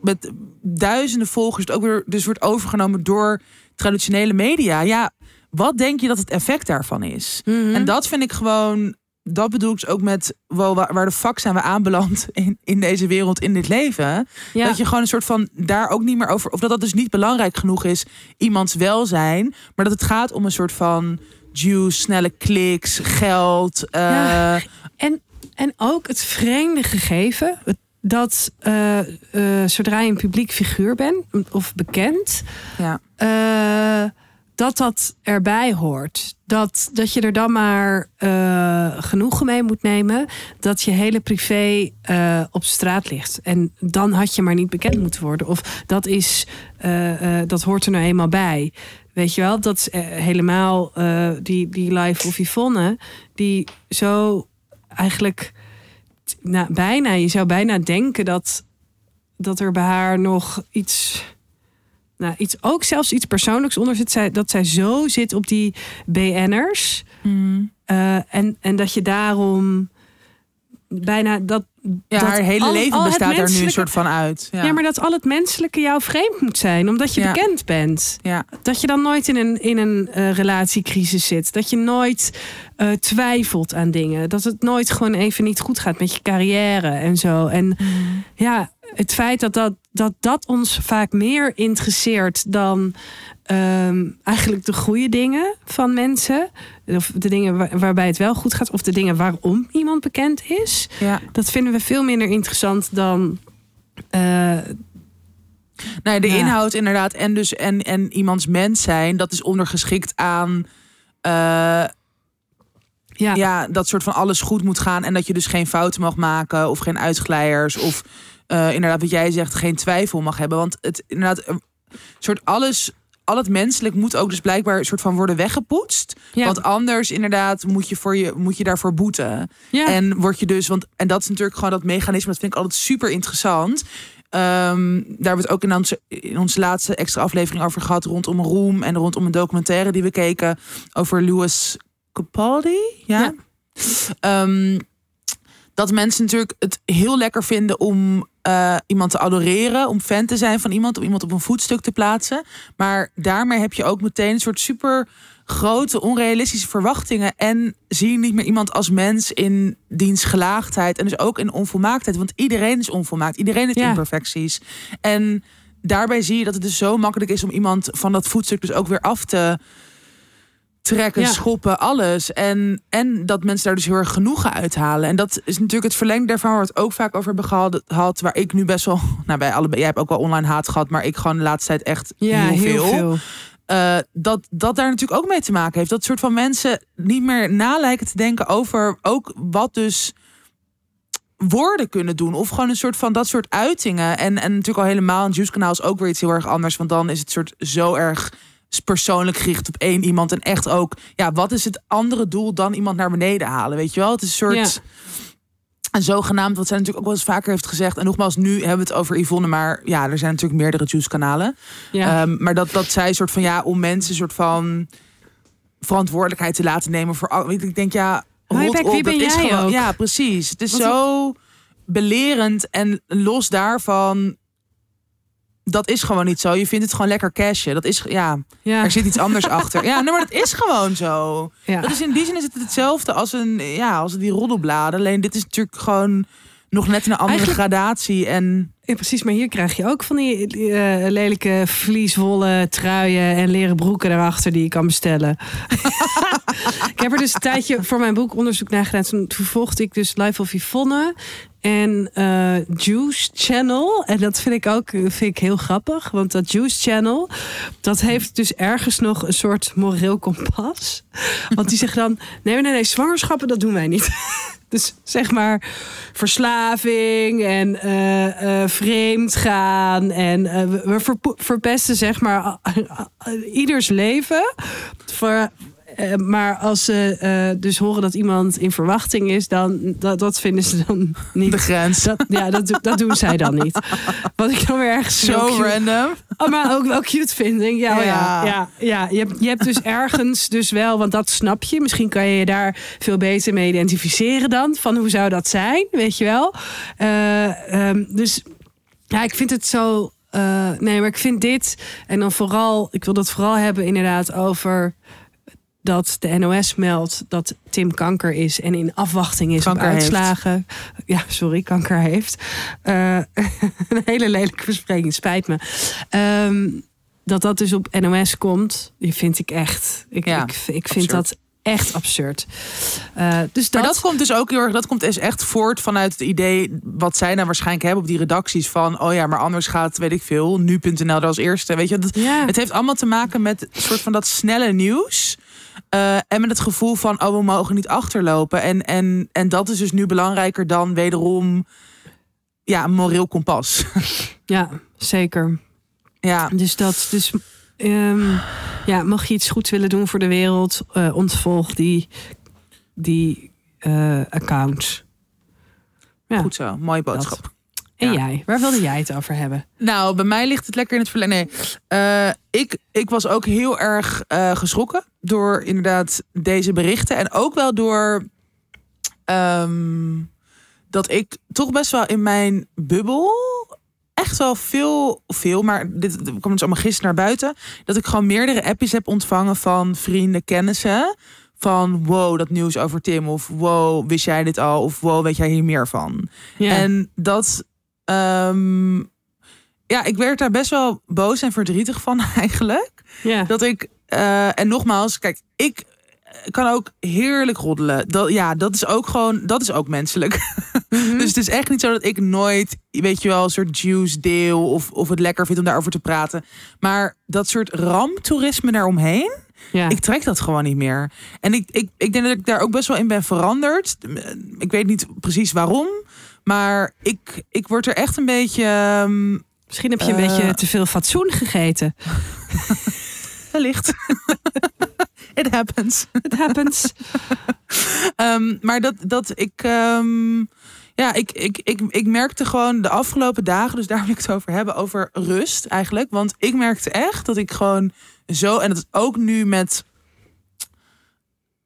met duizenden volgers het ook weer dus wordt overgenomen door traditionele media ja wat denk je dat het effect daarvan is Mhm. en dat vind ik gewoon, dat bedoel ik dus ook met wow, waar, de fuck zijn we aanbeland in, in deze wereld, in dit leven. ja. Dat je gewoon een soort van daar ook niet meer over, of dat dat dus niet belangrijk genoeg is, iemands welzijn, maar dat het gaat om een soort van juice, snelle kliks, geld. eh, Ja. En, en ook het vreemde gegeven dat eh, eh, zodra je een publiek figuur bent of bekend, ja. Dat dat erbij hoort. Dat, dat je er dan maar eh, genoegen mee moet nemen dat je hele privé eh, op straat ligt. En dan had je maar niet bekend moeten worden. Of dat is, eh, dat hoort er nou eenmaal bij. Weet je wel, dat is helemaal die, die live of Yvonne, die zo eigenlijk nou, bijna, je zou bijna denken dat, dat er bij haar nog iets nou, iets, ook zelfs iets persoonlijks onder zit. Zij, dat zij zo zit op die BN'ers. Mm. eh, en, en dat je daarom bijna dat. Ja, dat haar hele al- leven al bestaat daar nu een soort van uit. Ja, Ja. maar dat al het menselijke jou vreemd moet zijn, omdat je Ja. bekend bent. ja. Dat je dan nooit in een, in een eh, relatiecrisis zit. Dat je nooit eh, twijfelt aan dingen. Dat het nooit gewoon even niet goed gaat met je carrière en zo. En Mm. ja, het feit dat dat, dat, dat ons vaak meer interesseert dan ehm, eigenlijk de goede dingen van mensen. Of de dingen waar- waarbij het wel goed gaat. Of de dingen waarom iemand bekend is. ja. Dat vinden we veel minder interessant dan. eh, Nee, de Ja. inhoud inderdaad. En dus en, en iemands mens zijn, dat is ondergeschikt aan. eh, ja, ja, dat soort van alles goed moet gaan. En dat je dus geen fouten mag maken of geen uitglijders. Of eh, inderdaad, wat jij zegt, geen twijfel mag hebben. Want het inderdaad, een soort alles. Al het menselijk moet ook dus blijkbaar een soort van worden weggepoetst. ja, Want anders inderdaad moet je, voor je, moet je daarvoor boeten. ja. En word je dus, want en dat is natuurlijk gewoon dat mechanisme, dat vind ik altijd super interessant. Ehm, daar het ook in onze, in onze laatste extra aflevering over gehad rondom Roem en rondom een documentaire die we keken over Louis Capaldi. Ja. Ja. Ehm, dat mensen natuurlijk het heel lekker vinden om eh, iemand te adoreren, om fan te zijn van iemand, om iemand op een voetstuk te plaatsen. Maar daarmee heb je ook meteen een soort super grote onrealistische verwachtingen en zie je niet meer iemand als mens in diens gelaagdheid en dus ook in onvolmaaktheid, want iedereen is onvolmaakt, iedereen heeft Ja. imperfecties. En daarbij zie je dat het dus zo makkelijk is om iemand van dat voetstuk dus ook weer af te trekken, Ja. schoppen, alles. En, en dat mensen daar dus heel erg genoegen uithalen. En dat is natuurlijk het verlengde daarvan waar we het ook vaak over hebben gehad. Had, waar ik nu best wel, nou bij allebei, jij hebt ook wel online haat gehad, maar ik gewoon de laatste tijd echt ja, heel, veel. veel. Eh, dat, dat daar natuurlijk ook mee te maken heeft. Dat soort van mensen niet meer nalijken te denken over ook wat dus woorden kunnen doen. Of gewoon een soort van dat soort uitingen. En, en natuurlijk al helemaal een Juice kanaal is ook weer iets heel erg anders. Want dan is het soort zo erg persoonlijk gericht op één iemand. En echt ook, ja, wat is het andere doel dan iemand naar beneden halen? Weet je wel? Het is een soort... Ja. En zogenaamd, wat zij natuurlijk ook wel eens vaker heeft gezegd. En nogmaals, nu hebben we het over Yvonne. Maar ja, er zijn natuurlijk meerdere Juice-kanalen. Ja. Ehm, maar dat, dat zij soort van ja, om mensen soort van verantwoordelijkheid te laten nemen voor. al- Ik denk ja, Beck, op, dat ben is gewoon. ook? Ja, precies. Het is zo belerend en los daarvan. Dat is gewoon niet zo. Je vindt het gewoon lekker cashen. Dat is ja, ja. er zit iets anders achter. Ja, nee, maar dat is gewoon zo. ja. Dat is in die zin is het hetzelfde als een ja, als die roddelbladen. Alleen dit is natuurlijk gewoon nog net een andere Eigenlijk- gradatie en Ja, precies, maar hier krijg je ook van die eh, lelijke vlieswollen truien en leren broeken daarachter die je kan bestellen. ik heb er dus een tijdje voor mijn boek onderzoek naar gedaan. Toen, toen volgde ik dus Life of Yvonne en eh, Juice Channel. En dat vind ik ook vind ik heel grappig. Want dat Juice Channel, dat heeft dus ergens nog een soort moreel kompas. Want die zeggen dan, nee, nee, nee, zwangerschappen, dat doen wij niet. Dus zeg maar verslaving en uh, vreemd gaan. En uh, we verpesten zeg maar ieders leven. Voor, uh, maar als ze uh, dus horen dat iemand in verwachting is, dan dat, dat vinden ze dan niet. De grens. Dat, ja, dat, dat doen zij dan niet. Wat ik dan weer ergens zo random. Oh, maar ook wel cute vind. Denk, ja, ja, ja, ja, ja. Je, hebt, je hebt dus ergens dus wel, want dat snap je. Misschien kan je je daar veel beter mee identificeren dan. Van hoe zou dat zijn, weet je wel. Uh, um, dus ja, ik vind het zo. nee, maar ik vind dit en dan vooral, ik wil dat vooral hebben inderdaad over dat de NOS meldt dat Tim kanker is en in afwachting is kanker op uitslagen. Heeft. Ja, sorry, kanker heeft. Uh, een hele lelijke verspreking, spijt me. Um, dat dat dus op NOS komt, vind ik echt. Ik, ja, ik, ik vind dat echt absurd. Uh, dus dat... Maar dat komt dus ook heel erg, dat komt dus echt voort vanuit het idee wat zij nou waarschijnlijk hebben op die redacties van, oh ja, maar anders gaat, weet ik veel, nu.nl er als eerste, weet je, dat, ja. het heeft allemaal te maken met een soort van dat snelle nieuws. Uh, en met het gevoel van, oh, we mogen niet achterlopen. En, en, en dat is dus nu belangrijker dan wederom ja, een moreel kompas. Ja, zeker. Ja. Dus dat, dus um, ja, mocht je iets goeds willen doen voor de wereld, uh, ontvolg die, die uh, accounts. Ja. Goed zo, mooie boodschap. Dat. En ja. jij, waar wilde jij het over hebben? Nou, bij mij ligt het lekker in het verleden. Nee, uh, ik, ik was ook heel erg uh, geschrokken door inderdaad deze berichten. En ook wel door um, dat ik toch best wel in mijn bubbel echt wel veel, veel, maar dit kwam dus allemaal gisteren naar buiten. Dat ik gewoon meerdere appjes heb ontvangen van vrienden, kennissen. Van wow, dat nieuws over Tim. Of wow, wist jij dit al? Of wow, weet jij hier meer van? Ja. En dat Um, ja, ik werd daar best wel boos en verdrietig van eigenlijk. Ja. Dat ik, uh, en nogmaals, kijk, ik kan ook heerlijk roddelen. Dat, ja, dat is ook gewoon, dat is ook menselijk. Mm -hmm. dus het is echt niet zo dat ik nooit, weet je wel, een soort juice deel of, of het lekker vind om daarover te praten. Maar dat soort ramptoerisme daaromheen, ja. ik trek dat gewoon niet meer. En ik, ik, ik denk dat ik daar ook best wel in ben veranderd. Ik weet niet precies waarom. Maar ik, ik word er echt een beetje. Um, Misschien heb je een uh, beetje te veel fatsoen gegeten. Wellicht. It happens. It happens. um, maar dat, dat ik. Um, ja, ik, ik, ik, ik merkte gewoon de afgelopen dagen, dus daar wil ik het over hebben, over rust eigenlijk. Want ik merkte echt dat ik gewoon zo, en dat is ook nu met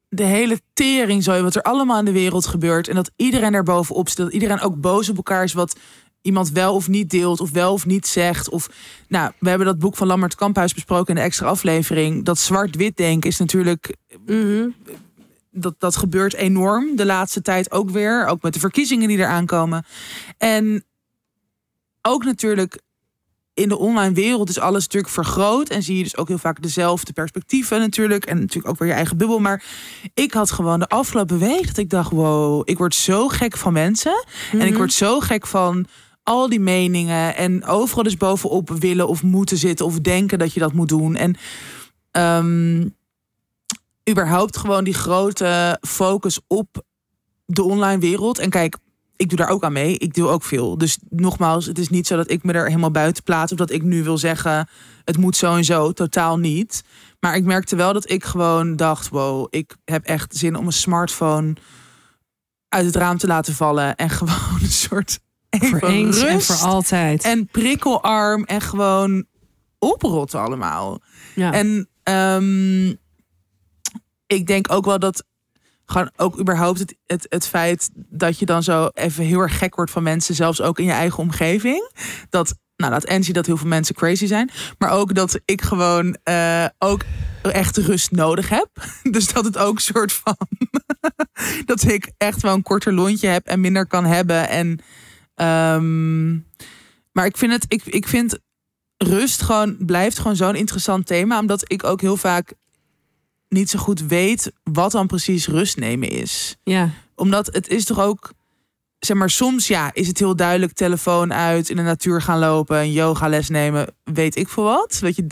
de hele tering zo, wat er allemaal in de wereld gebeurt. En dat iedereen er bovenop zit. Dat iedereen ook boos op elkaar is wat iemand wel of niet deelt. Of wel of niet zegt. Of, nou, we hebben dat boek van Lambert Kamphuis besproken in de extra aflevering. Dat zwart-wit denken is natuurlijk... Mm -hmm. Dat, dat gebeurt enorm de laatste tijd ook weer. Ook met de verkiezingen die eraan komen. En ook natuurlijk in de online wereld is alles natuurlijk vergroot. En zie je dus ook heel vaak dezelfde perspectieven natuurlijk. En natuurlijk ook weer je eigen bubbel. Maar ik had gewoon de afgelopen week dat ik dacht: wow, ik word zo gek van mensen. Mm -hmm. En ik word zo gek van al die meningen. En overal dus bovenop willen of moeten zitten. Of denken dat je dat moet doen. En um, überhaupt gewoon die grote focus op de online wereld. En kijk, ik doe daar ook aan mee. Ik doe ook veel. Dus nogmaals, het is niet zo dat ik me er helemaal buiten plaats. Of dat ik nu wil zeggen, het moet zo en zo. Totaal niet. Maar ik merkte wel dat ik gewoon dacht, wow, ik heb echt zin om een smartphone uit het raam te laten vallen. En gewoon een soort voor eens en voor altijd. En prikkelarm en gewoon oprotten allemaal. Ja. En um, ik denk ook wel dat gewoon ook überhaupt het, het, het feit dat je dan zo even heel erg gek wordt van mensen, zelfs ook in je eigen omgeving. Dat, nou, dat Angie dat heel veel mensen crazy zijn. Maar ook dat ik gewoon uh, ook echt rust nodig heb. Dus dat het ook soort van. dat ik echt wel een korter lontje heb en minder kan hebben. En. Um, Maar ik vind het, ik, ik vind rust gewoon blijft gewoon zo'n interessant thema, omdat ik ook heel vaak niet zo goed weet wat dan precies rust nemen is. Ja. Omdat het is toch ook, zeg maar, soms ja, is het heel duidelijk telefoon uit, in de natuur gaan lopen, een yogales nemen, weet ik veel wat. Weet je,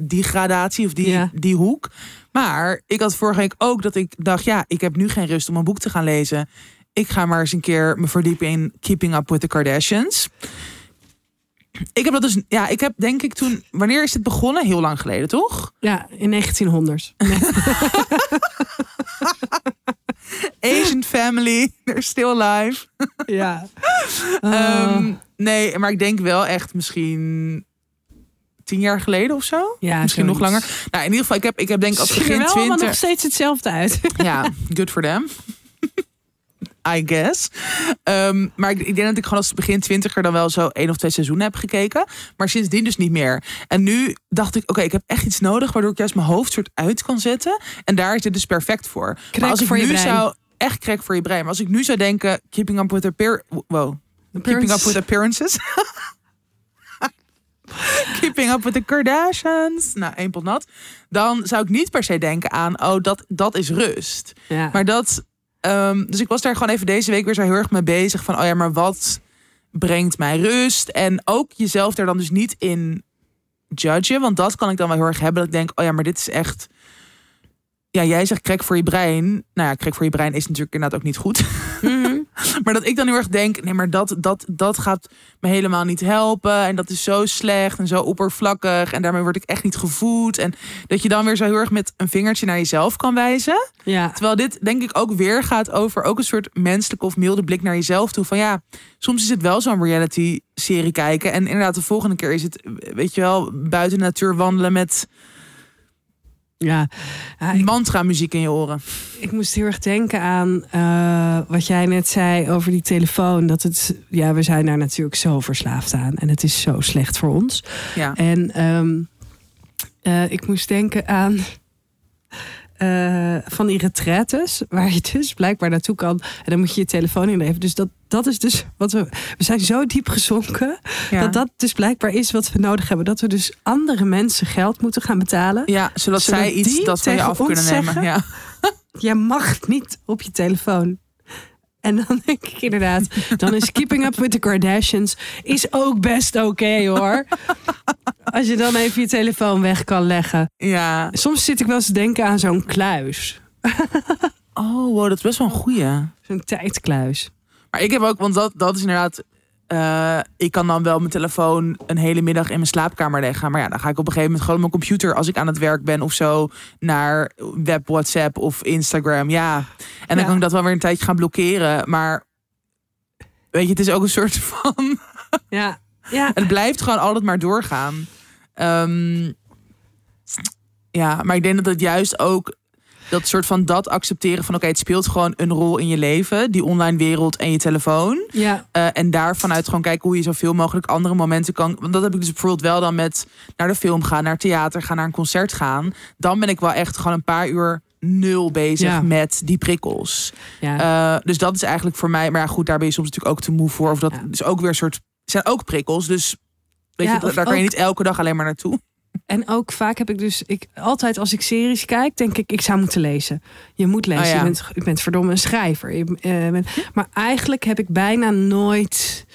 die gradatie of die, Ja. die hoek. Maar ik had vorige week ook dat ik dacht, ja, ik heb nu geen rust om een boek te gaan lezen. Ik ga maar eens een keer me verdiepen in Keeping Up with the Kardashians. Ik heb dat dus, ja, ik heb denk ik toen, wanneer is het begonnen? Heel lang geleden, toch? Ja, in 1900. Nee. Asian family, they're still alive. Ja. Ehm, nee, maar ik denk wel echt misschien tien jaar geleden of zo. ja, Misschien nog langer. Nou, in ieder geval, ik heb, ik heb denk ik als Het ziet er begin wel nog 20... steeds hetzelfde uit. Ja, good for them. I guess. Ehm, maar ik, ik denk dat ik gewoon als begin twintiger dan wel zo één of twee seizoenen heb gekeken. Maar sindsdien dus niet meer. En nu dacht ik, oké, ik heb echt iets nodig waardoor ik juist mijn hoofd soort uit kan zetten. En daar is dit dus perfect voor. Maar als ik voor je nu brein. zou echt crack voor je brein. Maar als ik nu zou denken, keeping up with appear, wow, keeping up with appearances. Keeping up with the Kardashians. Nou, één pot nat. Dan zou ik niet per se denken aan, oh, dat, dat is rust. Ja. Maar dat. Ehm, dus ik was daar gewoon even deze week weer zo heel erg mee bezig. Van, oh ja, maar wat brengt mij rust? En ook jezelf daar dan dus niet in judgen. Want dat kan ik dan wel heel erg hebben. Dat ik denk, oh ja, maar dit is echt. Ja, jij zegt krek voor je brein. Nou ja, krek voor je brein is natuurlijk inderdaad ook niet goed. Mhm. Maar dat ik dan heel erg denk, nee, maar dat, dat, dat gaat me helemaal niet helpen. En dat is zo slecht en zo oppervlakkig. En daarmee word ik echt niet gevoed. En dat je dan weer zo heel erg met een vingertje naar jezelf kan wijzen. ja. Terwijl dit denk ik ook weer gaat over ook een soort menselijke of milde blik naar jezelf toe. Van ja, soms is het wel zo'n reality serie kijken. En inderdaad, de volgende keer is het, weet je wel, buiten de natuur wandelen met Ja. Ja, ik, mantra muziek in je oren. ik moest heel erg denken aan eh, wat jij net zei over die telefoon. Dat het, ja, we zijn daar natuurlijk zo verslaafd aan. En het is zo slecht voor ons. Ja. En ehm, eh, ik moest denken aan eh, van die retraites, waar je dus blijkbaar naartoe kan. En dan moet je je telefoon inleveren. Dus dat, dat is dus wat we. We zijn zo diep gezonken. Ja. Dat dat dus blijkbaar is wat we nodig hebben. Dat we dus andere mensen geld moeten gaan betalen. ja, zodat, Zodat zij iets dat van je af kunnen nemen. zeggen? Ja. Jij mag niet op je telefoon. En dan denk ik inderdaad, dan is Keeping Up with the Kardashians is ook best oké hoor. Als je dan even je telefoon weg kan leggen. ja. Soms zit ik wel eens te denken aan zo'n kluis. Oh, wow, dat is best wel een goeie. Zo'n tijdkluis. Maar ik heb ook, want dat, dat is inderdaad. eh, ik kan dan wel mijn telefoon een hele middag in mijn slaapkamer leggen. Maar ja, dan ga ik op een gegeven moment gewoon op mijn computer, als ik aan het werk ben of zo, naar web, WhatsApp of Instagram. Ja. En dan Ja. kan ik dat wel weer een tijdje gaan blokkeren. Maar weet je, het is ook een soort van. Ja, ja. Het blijft gewoon altijd maar doorgaan. Ehm, ja, maar ik denk dat het juist ook dat soort van dat accepteren van oké, het speelt gewoon een rol in je leven, die online wereld en je telefoon. ja. Eh, en daar vanuit gewoon kijken hoe je zoveel mogelijk andere momenten kan. Want dat heb ik dus bijvoorbeeld wel dan met naar de film gaan, naar theater gaan, naar een concert gaan. Dan ben ik wel echt gewoon een paar uur nul bezig Ja. met die prikkels. ja. Eh, dus dat is eigenlijk voor mij. Maar ja, goed, daar ben je soms natuurlijk ook te moe voor. Of dat Ja. is ook weer een soort. zijn ook prikkels. Dus weet je, daar kan je niet elke dag alleen maar naartoe. En ook vaak heb ik dus, ik, altijd als ik series kijk, denk ik, ik zou moeten lezen. Je moet lezen. Oh ja. je, bent, je bent verdomme een schrijver. Je, eh, bent, maar eigenlijk heb ik bijna nooit,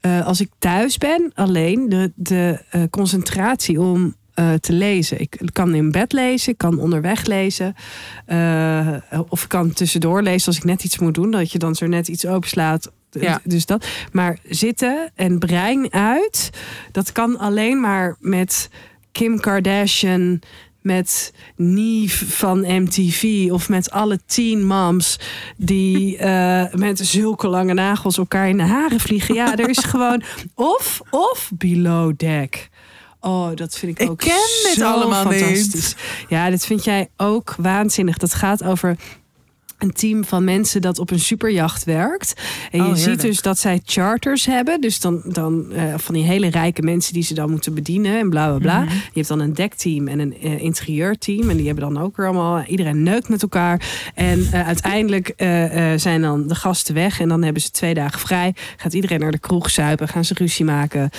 eh, als ik thuis ben, alleen de, de eh, concentratie om te lezen. Ik kan in bed lezen, ik kan onderweg lezen. of ik kan tussendoor lezen als ik net iets moet doen. Dat je dan zo net iets openslaat. Ja. Dus dat. Maar zitten en brein uit, dat kan alleen maar met Kim Kardashian, met Neve van MTV of met alle teen moms die eh, met zulke lange nagels elkaar in de haren vliegen. Ja, er is gewoon of of below deck. Oh, dat vind ik Ik ook ken dit zo allemaal niet. fantastisch. Ja, dit vind jij ook waanzinnig. Dat gaat over een team van mensen dat op een superjacht werkt. En je Oh, ziet dus dat zij charters hebben. Dus dan, dan eh, van die hele rijke mensen die ze dan moeten bedienen en bla bla bla. Mhm. Je hebt dan een dekteam en een eh, interieurteam. En die hebben dan ook weer allemaal, iedereen neukt met elkaar. En eh, uiteindelijk zijn dan de gasten weg. En dan hebben ze twee dagen vrij. Gaat iedereen naar de kroeg zuipen, gaan ze ruzie maken.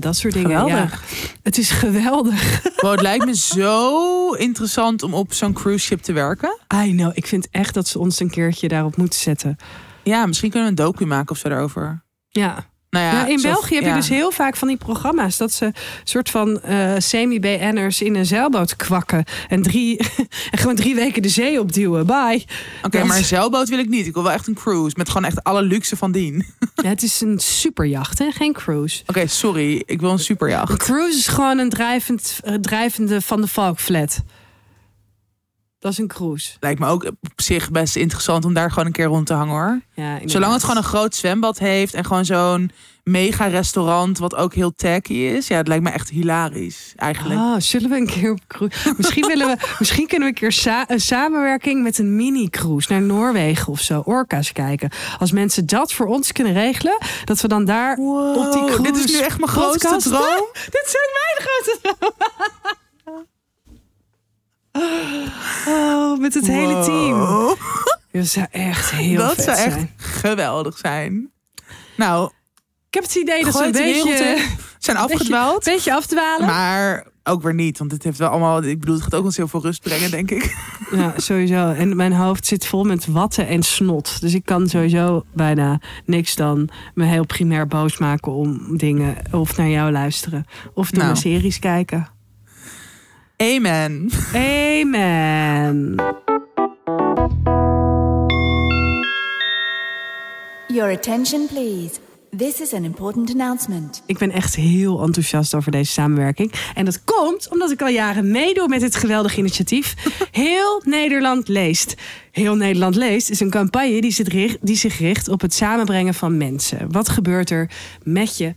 dat soort dingen. Geweldig. Ja, het is geweldig. Wow, het lijkt me zo interessant om op zo'n cruise ship te werken. I know. Ik vind echt dat ze ons een keertje daarop moeten zetten. Ja, misschien kunnen we een docu maken of zo daarover. Ja. Nou ja, in zo- België heb je dus heel vaak van die programma's dat ze soort van eh, semi-BN'ers in een zeilboot kwakken en drie en gewoon drie weken de zee opduwen. Bye. Oké, Dat- maar een zeilboot wil ik niet. Ik wil wel echt een cruise met gewoon echt alle luxe van dien. Ja, het is een superjacht, hè? geen cruise. Oké, sorry. Ik wil een Een superjacht. cruise is gewoon een drijvend, eh, drijvende van de Valk flat. Dat is een cruise. Lijkt me ook op zich best interessant om daar gewoon een keer rond te hangen hoor. Ja. Zolang het gewoon een groot zwembad heeft en gewoon zo'n mega restaurant wat ook heel tacky is. Ja, het lijkt me echt hilarisch eigenlijk. Oh, zullen we een keer op cruise? Misschien, willen we, misschien kunnen we een keer sa- een samenwerking met een mini-cruise naar Noorwegen of zo. Orka's kijken. Als mensen dat voor ons kunnen regelen, dat we dan daar op die cruise. dit is nu echt mijn grootste droom. Dit zijn mijn grootste droom. Oh, met het hele team. Dat zou echt heel Dat vet zou echt geweldig zijn. Nou, Ik heb het idee dat we een beetje, in. zijn afgedwaald. beetje afdwalen. Maar ook weer niet, want het heeft wel allemaal. Ik bedoel, het gaat ook ons heel veel rust brengen, denk ik. Ja, sowieso. En mijn hoofd zit vol met watten en snot. Dus ik kan sowieso bijna niks dan me heel primair boos maken om dingen. Of naar jou luisteren. Of naar Nou. series kijken. Amen. Amen. Your attention, please. This is an important announcement. Ik ben echt heel enthousiast over deze samenwerking. En dat komt omdat ik al jaren meedoe met dit geweldige initiatief. Heel Nederland leest. Heel Nederland leest is een campagne die zich richt, die zich richt op het samenbrengen van mensen. Wat gebeurt er met je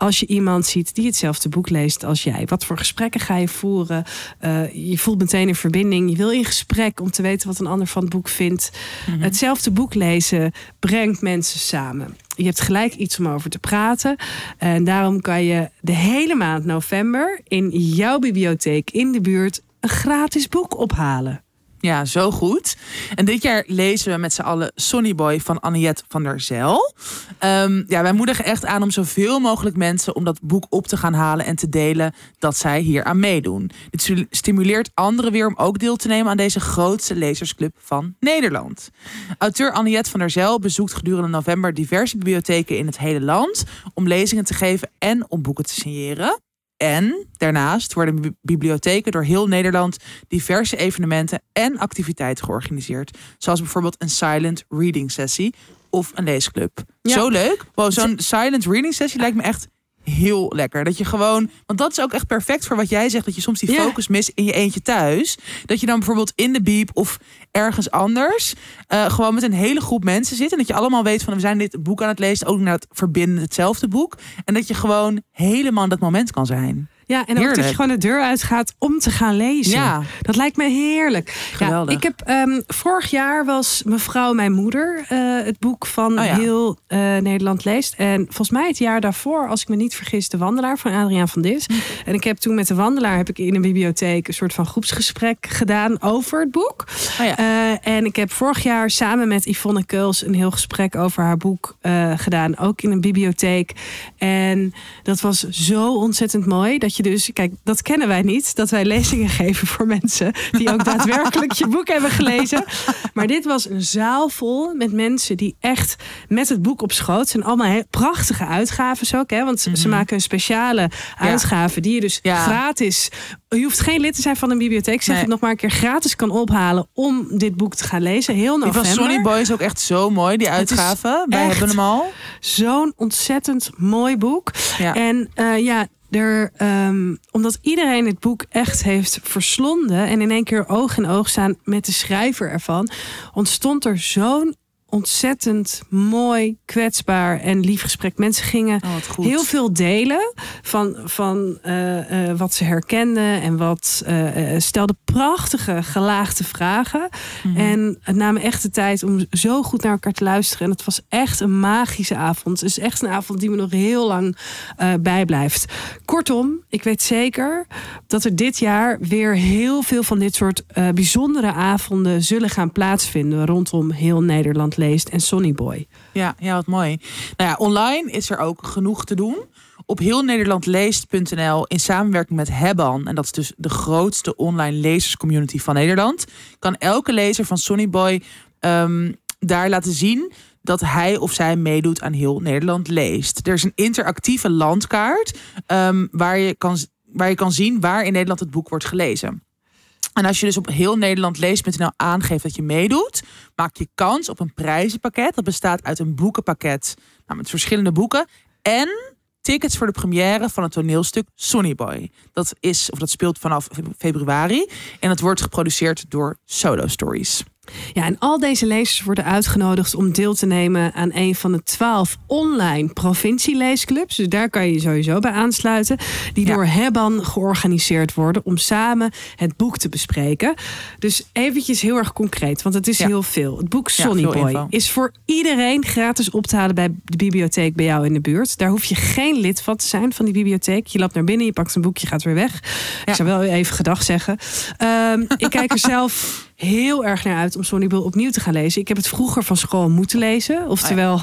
als je iemand ziet die hetzelfde boek leest als jij? Wat voor gesprekken ga je voeren? Eh, je voelt meteen een verbinding. Je wil in gesprek om te weten wat een ander van het boek vindt. Hetzelfde boek lezen brengt mensen samen. Je hebt gelijk iets om over te praten. En daarom kan je de hele maand november in jouw bibliotheek in de buurt een gratis boek ophalen. Ja, zo goed. En dit jaar lezen we met z'n allen Sonny Boy van Anniette van der Zel. Ehm, ja, wij moedigen echt aan om zoveel mogelijk mensen om dat boek op te gaan halen en te delen dat zij hier aan meedoen. Dit stimuleert anderen weer om ook deel te nemen aan deze grootste lezersclub van Nederland. Auteur Anniette van der Zel bezoekt gedurende november diverse bibliotheken in het hele land om lezingen te geven en om boeken te signeren. En daarnaast worden bi- bibliotheken door heel Nederland diverse evenementen en activiteiten georganiseerd. Zoals bijvoorbeeld een silent reading sessie of een leesclub. Ja. Zo leuk. Wow, Zo'n silent reading sessie lijkt me echt heel lekker. Dat je gewoon, want dat is ook echt perfect voor wat jij zegt, dat je soms die focus mist in je eentje thuis. Dat je dan bijvoorbeeld in de biep of ergens anders eh, gewoon met een hele groep mensen zit. En dat je allemaal weet van we zijn dit boek aan het lezen, ook naar het verbinden hetzelfde boek. En dat je gewoon helemaal in dat moment kan zijn. Ja, en ook dat je gewoon de deur uitgaat om te gaan lezen. Ja. Dat lijkt me heerlijk. Geweldig. Ja, ik heb ehm, vorig jaar was mevrouw mijn moeder eh, het boek van Oh ja. heel eh, Nederland leest. En volgens mij het jaar daarvoor, als ik me niet vergis, de Wandelaar van Adriaan van Dis. Hm. En ik heb toen met de Wandelaar heb ik in een bibliotheek een soort van groepsgesprek gedaan over het boek. Oh ja. Eh, en ik heb vorig jaar samen met Yvonne Keuls een heel gesprek over haar boek gedaan. Ook in een bibliotheek. En dat was zo ontzettend mooi. Dat je dus, kijk, dat kennen wij niet. Dat wij lezingen geven voor mensen die ook daadwerkelijk je boek hebben gelezen. Maar dit was een zaal vol met mensen die echt met het boek op schoot. Zijn allemaal prachtige uitgaven ook. Hè? Want ze- ze maken een speciale uitgave die je dus Ja. gratis. Je hoeft geen lid te zijn van een bibliotheek. Zeg Nee. het nog maar een keer gratis kan ophalen om dit boek te gaan lezen. Heel Die november. van Sonny Boy is ook echt zo mooi, die is uitgave. Wij hebben hem al. Zo'n ontzettend mooi boek. Ja. En eh, ja, er, ehm, omdat iedereen het boek echt heeft verslonden en in één keer oog in oog staan met de schrijver ervan, ontstond er zo'n ontzettend mooi, kwetsbaar en lief gesprek. Mensen gingen Oh, heel veel delen van, van eh, eh, wat ze herkenden en wat eh, eh, stelde prachtige gelaagde vragen. Mhm. En het namen echt de tijd om zo goed naar elkaar te luisteren. En het was echt een magische avond. Het is echt een avond die me nog heel lang bijblijft. Kortom, ik weet zeker dat er dit jaar weer heel veel van dit soort bijzondere avonden zullen gaan plaatsvinden rondom heel Nederland leest en Sonny Boy. Ja, ja, wat mooi. Nou ja, online is er ook genoeg te doen. Op heelnederlandleest.nl in samenwerking met Hebban, en dat is dus de grootste online lezerscommunity van Nederland, kan elke lezer van Sonny Boy ehm, daar laten zien dat hij of zij meedoet aan heel Nederland leest. Er is een interactieve landkaart ehm, waar, je kan, waar je kan zien waar in Nederland het boek wordt gelezen. En als je dus op heel Nederland leest.nl aangeeft dat je meedoet, maak je kans op een prijzenpakket. Dat bestaat uit een boekenpakket nou, met verschillende boeken. En tickets voor de première van het toneelstuk Sonny Boy. Dat is, of dat speelt vanaf februari. En dat wordt geproduceerd door Solo Stories. Ja, en al deze lezers worden uitgenodigd om deel te nemen aan een van de twaalf online provincieleesclubs. Dus daar kan je je sowieso bij aansluiten. Die Ja. door Hebban georganiseerd worden om samen het boek te bespreken. Dus eventjes heel erg concreet, want het is Ja. heel veel. Het boek Sonny Boy is voor iedereen gratis op te halen bij de bibliotheek bij jou in de buurt. Daar hoef je geen lid van te zijn van die bibliotheek. Je loopt naar binnen, je pakt een boek, je gaat weer weg. Ik zou wel even gedag zeggen. Ehm, ik kijk er zelf heel erg naar uit om Sonny opnieuw te gaan lezen. Ik heb het vroeger van school moeten lezen. Oftewel,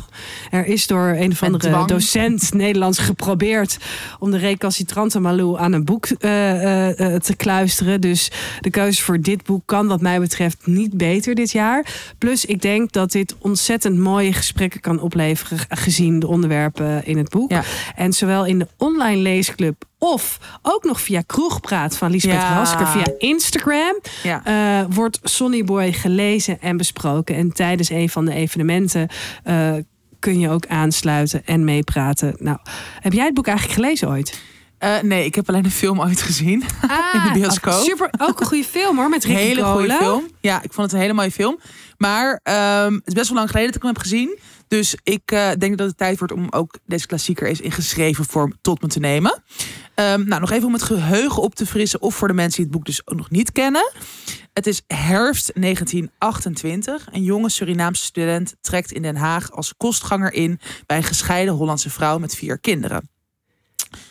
er is door een of andere docent Nederlands geprobeerd om de recalcitrante Malou aan een boek eh, eh, eh, te kluisteren. Dus de keuze voor dit boek kan wat mij betreft niet beter dit jaar. Plus ik denk dat dit ontzettend mooie gesprekken kan opleveren gezien de onderwerpen in het boek. Ja. En zowel in de online leesclub of ook nog via Kroegpraat van Lisbeth Ja. Rasker via Instagram Ja. eh, wordt Sonny Boy gelezen en besproken. En tijdens een van de evenementen eh, kun je ook aansluiten en meepraten. Nou, heb jij het boek eigenlijk gelezen ooit? Eh, nee, ik heb alleen de film ooit gezien. In de bioscoop. Super, ook een goede film hoor, met Ricky hele goede film. Ja, ik vond het een hele mooie film. Maar ehm, het is best wel lang geleden dat ik hem heb gezien. Dus ik eh, denk dat het tijd wordt om ook deze klassieker eens in geschreven vorm tot me te nemen. Ehm, nou, nog even om het geheugen op te frissen. Of voor de mensen die het boek dus ook nog niet kennen. Het is herfst 1928. Een jonge Surinaamse student trekt in Den Haag als kostganger in bij een gescheiden Hollandse vrouw met vier kinderen.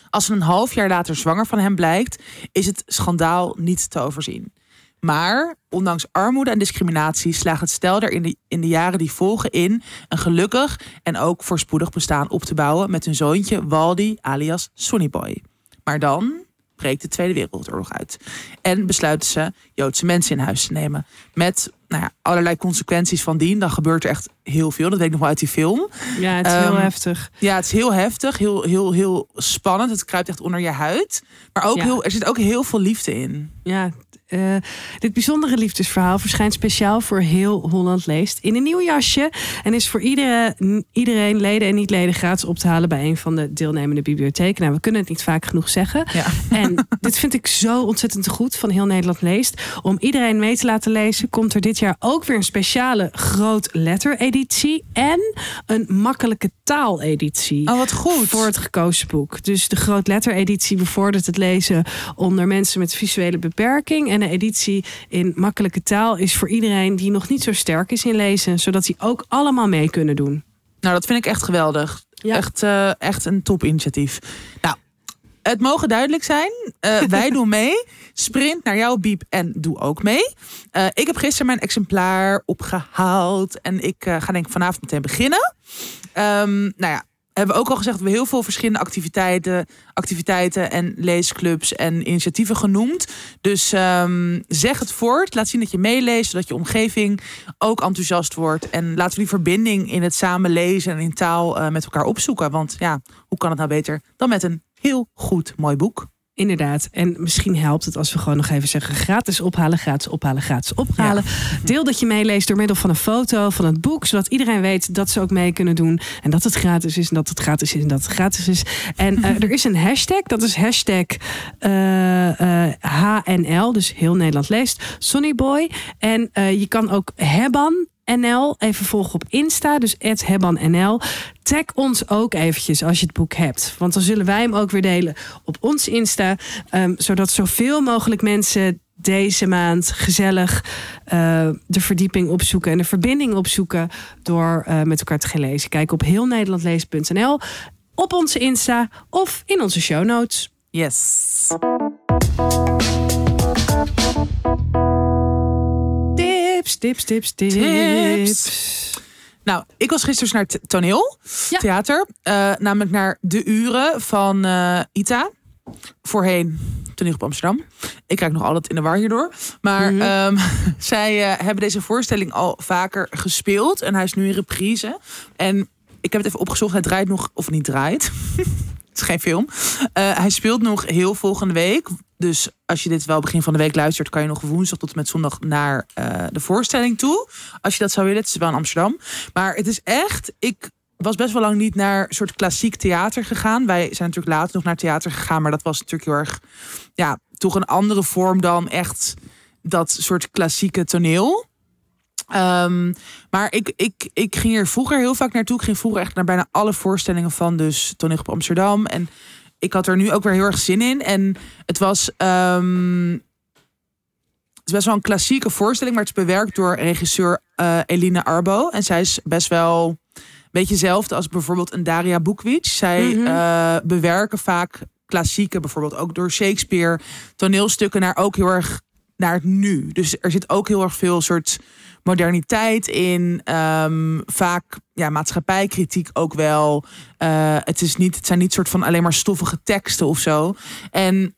Als ze een half jaar later zwanger van hem blijkt, is het schandaal niet te overzien. Maar ondanks armoede en discriminatie slaagt het stel er in de, in de jaren die volgen in een gelukkig en ook voorspoedig bestaan op te bouwen met hun zoontje Waldi alias Sonnyboy. Maar dan breekt de Tweede Wereldoorlog uit en besluiten ze Joodse mensen in huis te nemen. Met nou ja, allerlei consequenties van dien. Dan gebeurt er echt heel veel. Dat weet ik nog wel uit die film. Ja, het is heel Ehm, heftig. Ja, het is heel heftig, heel, heel, heel spannend. Het kruipt echt onder je huid. Maar ook Ja. heel, er zit ook heel veel liefde in. Ja, eh, dit bijzondere liefdesverhaal verschijnt speciaal voor heel Holland Leest in een nieuw jasje. En is voor iedere, iedereen, leden en niet-leden, gratis op te halen bij een van de deelnemende bibliotheken. Nou, we kunnen het niet vaak genoeg zeggen. Ja. En dit vind ik zo ontzettend te goed van heel Nederland Leest. Om iedereen mee te laten lezen, komt er dit jaar ook weer een speciale groot letter-editie. En een makkelijke taaleditie Oh, wat goed. voor het gekozen boek. Dus de grootletter-editie bevordert het lezen onder mensen met visuele beperking. En de editie in makkelijke taal is voor iedereen die nog niet zo sterk is in lezen, zodat die ook allemaal mee kunnen doen. Nou, dat vind ik echt geweldig. Ja. Echt, eh, echt een topinitiatief. Nou, het mogen duidelijk zijn. Eh, wij doen mee. Sprint naar jouw biep en doe ook mee. Eh, ik heb gisteren mijn exemplaar opgehaald. En ik eh, ga denk ik vanavond meteen beginnen. Ehm, nou ja, hebben we ook al gezegd we heel veel verschillende activiteiten, activiteiten en leesclubs en initiatieven genoemd. Dus ehm, zeg het voort. Laat zien dat je meeleest, zodat je omgeving ook enthousiast wordt. En laten we die verbinding in het samen lezen en in taal met elkaar opzoeken. Want ja, hoe kan het nou beter dan met een heel goed mooi boek? Inderdaad. En misschien helpt het als we gewoon nog even zeggen: gratis ophalen, gratis ophalen, gratis ophalen. Deel dat je meeleest door middel van een foto van het boek, zodat iedereen weet dat ze ook mee kunnen doen. En dat het gratis is, en dat het gratis is, en dat het gratis is. En eh, er is een hashtag, dat is hashtag eh, eh, HNL, dus heel Nederland leest, Sonnyboy. En eh, je kan ook Hebban NL. Even volgen op Insta, dus @hebannl. Tag ons ook eventjes als je het boek hebt. Want dan zullen wij hem ook weer delen op ons Insta. ehm, zodat zoveel mogelijk mensen deze maand gezellig eh, de verdieping opzoeken en de verbinding opzoeken door eh, met elkaar te gaan lezen. Kijk op heelnederlandlezen.nl, op onze Insta of in onze show notes. Yes. Tips, tips, tips, tips. Tips. Nou, ik was gisteren dus naar het toneel, Ja. theater. eh, namelijk naar De Uren van eh, Ita. Voorheen toneel op Amsterdam. Ik kijk nog altijd in de war hierdoor. Maar Mhm. ehm, zij eh, hebben deze voorstelling al vaker gespeeld. En hij is nu in reprise. En ik heb het even opgezocht. Hij draait nog, of niet draait. het is geen film. Hij speelt nog heel volgende week. Dus als je dit wel begin van de week luistert, kan je nog woensdag tot en met zondag naar eh, de voorstelling toe. Als je dat zou willen. Het is wel in Amsterdam. Maar het is echt. Ik was best wel lang niet naar soort klassiek theater gegaan. Wij zijn natuurlijk later nog naar theater gegaan. Maar dat was natuurlijk heel erg. Ja, toch een andere vorm dan echt dat soort klassieke toneel. Ehm, maar ik, ik, ik ging hier vroeger heel vaak naartoe. Ik ging vroeger echt naar bijna alle voorstellingen van dus Toneel op Amsterdam. En ik had er nu ook weer heel erg zin in. En het was, ehm, het is best wel een klassieke voorstelling, maar het is bewerkt door regisseur eh Eline Arbo. En zij is best wel een beetje hetzelfde als bijvoorbeeld een Daria Bukvic. Zij Mhm. eh, bewerken vaak klassieke, bijvoorbeeld ook door Shakespeare, toneelstukken naar ook heel erg naar het nu. Dus er zit ook heel erg veel soort moderniteit in. ehm, vaak ja, maatschappijkritiek ook wel. Eh, het, is niet, het zijn niet soort van alleen maar stoffige teksten of zo. En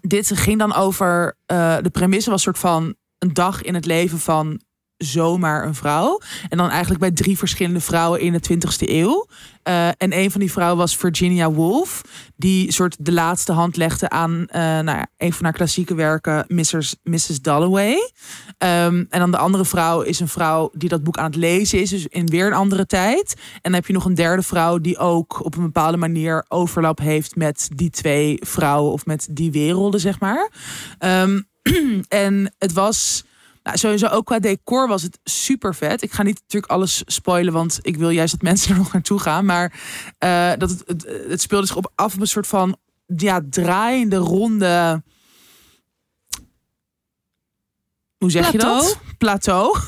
dit ging dan over. eh, de premisse was soort van een dag in het leven van zomaar een vrouw. En dan eigenlijk bij drie verschillende vrouwen in de 20ste eeuw. Eh, en een van die vrouwen was Virginia Woolf. Die soort de laatste hand legde aan eh, nou ja, een van haar klassieke werken, Mrs. Mrs. Dalloway. Ehm, en dan de andere vrouw is een vrouw die dat boek aan het lezen is. Dus in weer een andere tijd. En dan heb je nog een derde vrouw die ook op een bepaalde manier overlap heeft met die twee vrouwen. Of met die werelden, zeg maar. Ehm, en het was... Nou, sowieso ook qua decor was het super vet. Ik ga niet natuurlijk alles spoilen, want ik wil juist dat mensen er nog naartoe gaan. Maar eh, dat het, het, het speelde zich op af op een soort van ja, draaiende ronde. Hoe zeg je dat? Plateau.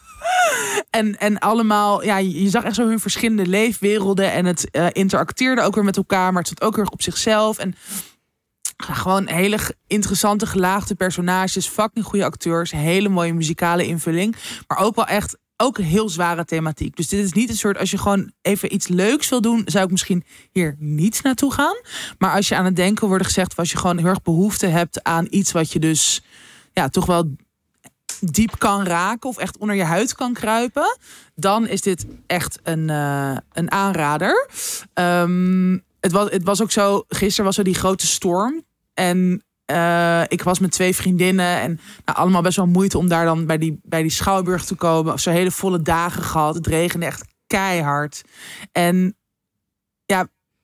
en, en allemaal, ja, je zag echt zo hun verschillende leefwerelden. En het eh, interacteerde ook weer met elkaar, maar het zat ook heel erg op zichzelf. En gewoon hele interessante, gelaagde personages, fucking goede acteurs, hele mooie muzikale invulling, maar ook wel echt ook heel zware thematiek. Dus dit is niet een soort als je gewoon even iets leuks wil doen, zou ik misschien hier niet naartoe gaan. Maar als je aan het denken wordt gezegd, als je gewoon heel erg behoefte hebt aan iets wat je dus ja toch wel diep kan raken of echt onder je huid kan kruipen, dan is dit echt een, eh, een aanrader. Ehm, het, was, het was ook zo, gisteren was er die grote storm. En eh, ik was met twee vriendinnen en nou, allemaal best wel moeite om daar dan bij die, bij die Schouwburg te komen. Zo hele volle dagen gehad. Het regende echt keihard. En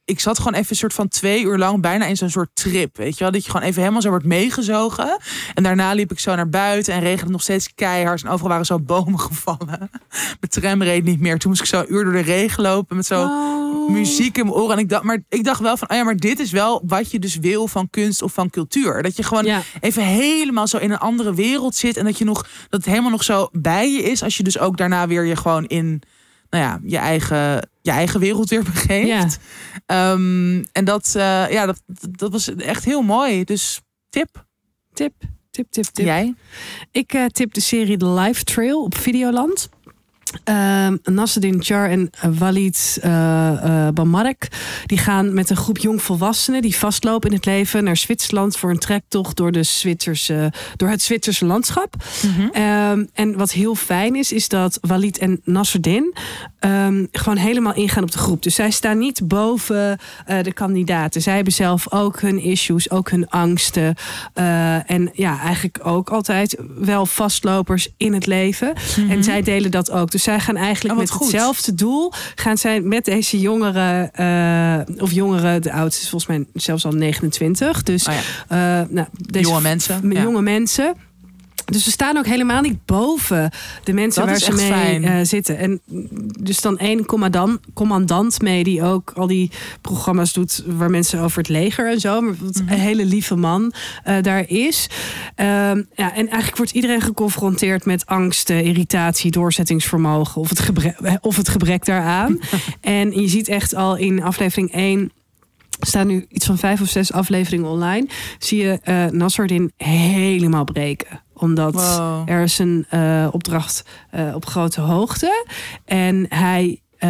ik zat gewoon even een soort van twee uur lang bijna in zo'n soort trip. Weet je wel, dat je gewoon even helemaal zo wordt meegezogen. En daarna liep ik zo naar buiten en regende nog steeds keihard. En overal waren zo bomen gevallen. Mijn tram reed niet meer. Toen moest ik zo een uur door de regen lopen met zo Oh. muziek in mijn oren. En ik dacht, maar ik dacht wel van, oh ja, maar dit is wel wat je dus wil van kunst of van cultuur. Dat je gewoon Ja. even helemaal zo in een andere wereld zit. En dat je nog, dat het helemaal nog zo bij je is. Als je dus ook daarna weer je gewoon in, nou ja, je eigen, je eigen wereld weer begeeft. Ja. Ehm, en dat, eh, ja, dat, dat was echt heel mooi. Dus tip. Tip, tip, tip, tip. Jij? Ik eh, tip de serie The Life Trail op Videoland. Ehm Nasreddin Char en Walid eh Bamarek. Die gaan met een groep jongvolwassenen die vastlopen in het leven naar Zwitserland voor een trektocht door, de Zwitserse, door het Zwitserse landschap. Ehm, en wat heel fijn is, is dat Walid en Nasreddin ehm, gewoon helemaal ingaan op de groep. Dus zij staan niet boven eh, de kandidaten. Zij hebben zelf ook hun issues, ook hun angsten. En ja, eigenlijk ook altijd wel vastlopers in het leven. En zij delen dat ook. Dus zij gaan eigenlijk. Oh, met goed. hetzelfde doel. Gaan zij met deze jongeren, eh, of jongeren, de oudste is volgens mij zelfs al 29. Dus Oh ja. eh, nou, deze Jonge mensen, ja. jonge mensen. Dus we staan ook helemaal niet boven de mensen Dat waar ze mee eh, zitten. En dus dan één commandant, commandant mee die ook al die programma's doet waar mensen over het leger en zo. Maar wat Mhm. een hele lieve man eh, daar is. Ehm, ja, en eigenlijk wordt iedereen geconfronteerd met angst, eh, irritatie, doorzettingsvermogen of het gebrek, of het gebrek daaraan. en je ziet echt al in aflevering 1 er staan nu iets van vijf of zes afleveringen online. Zie je eh Nasserdin helemaal breken. Omdat Wow. er is een eh, opdracht eh, op grote hoogte. En hij, eh,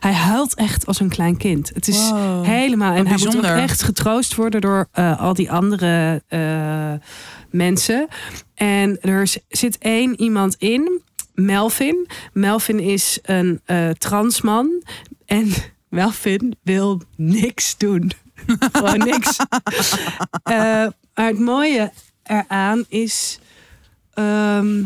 hij huilt echt als een klein kind. Het is Wow. helemaal. En hij moet ook echt getroost worden door al die andere mensen. En er zit één iemand in, Melvin. Melvin is een transman. En Melvin wil niks doen. Gewoon niks. Maar het mooie eraan is. Ehm,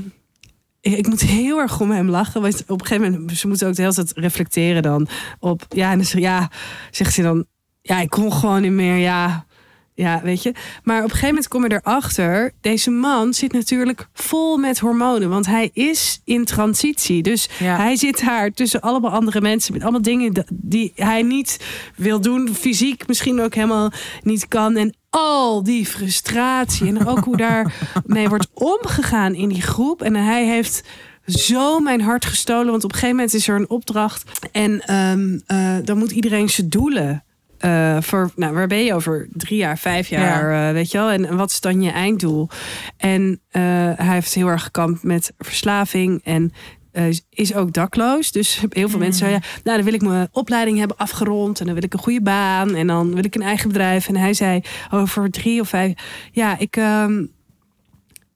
ik, moet heel erg om hem lachen. Want op een gegeven moment, ze moeten ook de hele tijd reflecteren dan op. Ja, en zegt, ja, zegt ze dan. Ja, ik kon gewoon niet meer. Ja, ja, weet je. Maar op een gegeven moment kom je erachter. Deze man zit natuurlijk vol met hormonen. Want hij is in transitie. Dus Ja. hij zit daar tussen allemaal andere mensen. Met allemaal dingen die hij niet wil doen. Fysiek misschien ook helemaal niet kan. En al die frustratie. En ook hoe daarmee wordt omgegaan in die groep. En hij heeft zo mijn hart gestolen. Want op een gegeven moment is er een opdracht. En ehm, eh, dan moet iedereen zijn doelen. eh, voor, nou, waar ben je over drie jaar, vijf jaar, eh, weet je wel? En wat is dan je einddoel? En hij heeft heel erg gekampt met verslaving en eh, is ook dakloos. Dus heel veel mensen zeiden, ja, nou dan wil ik mijn opleiding hebben afgerond en dan wil ik een goede baan en dan wil ik een eigen bedrijf. En hij zei over drie of vijf, ja, ik, ehm,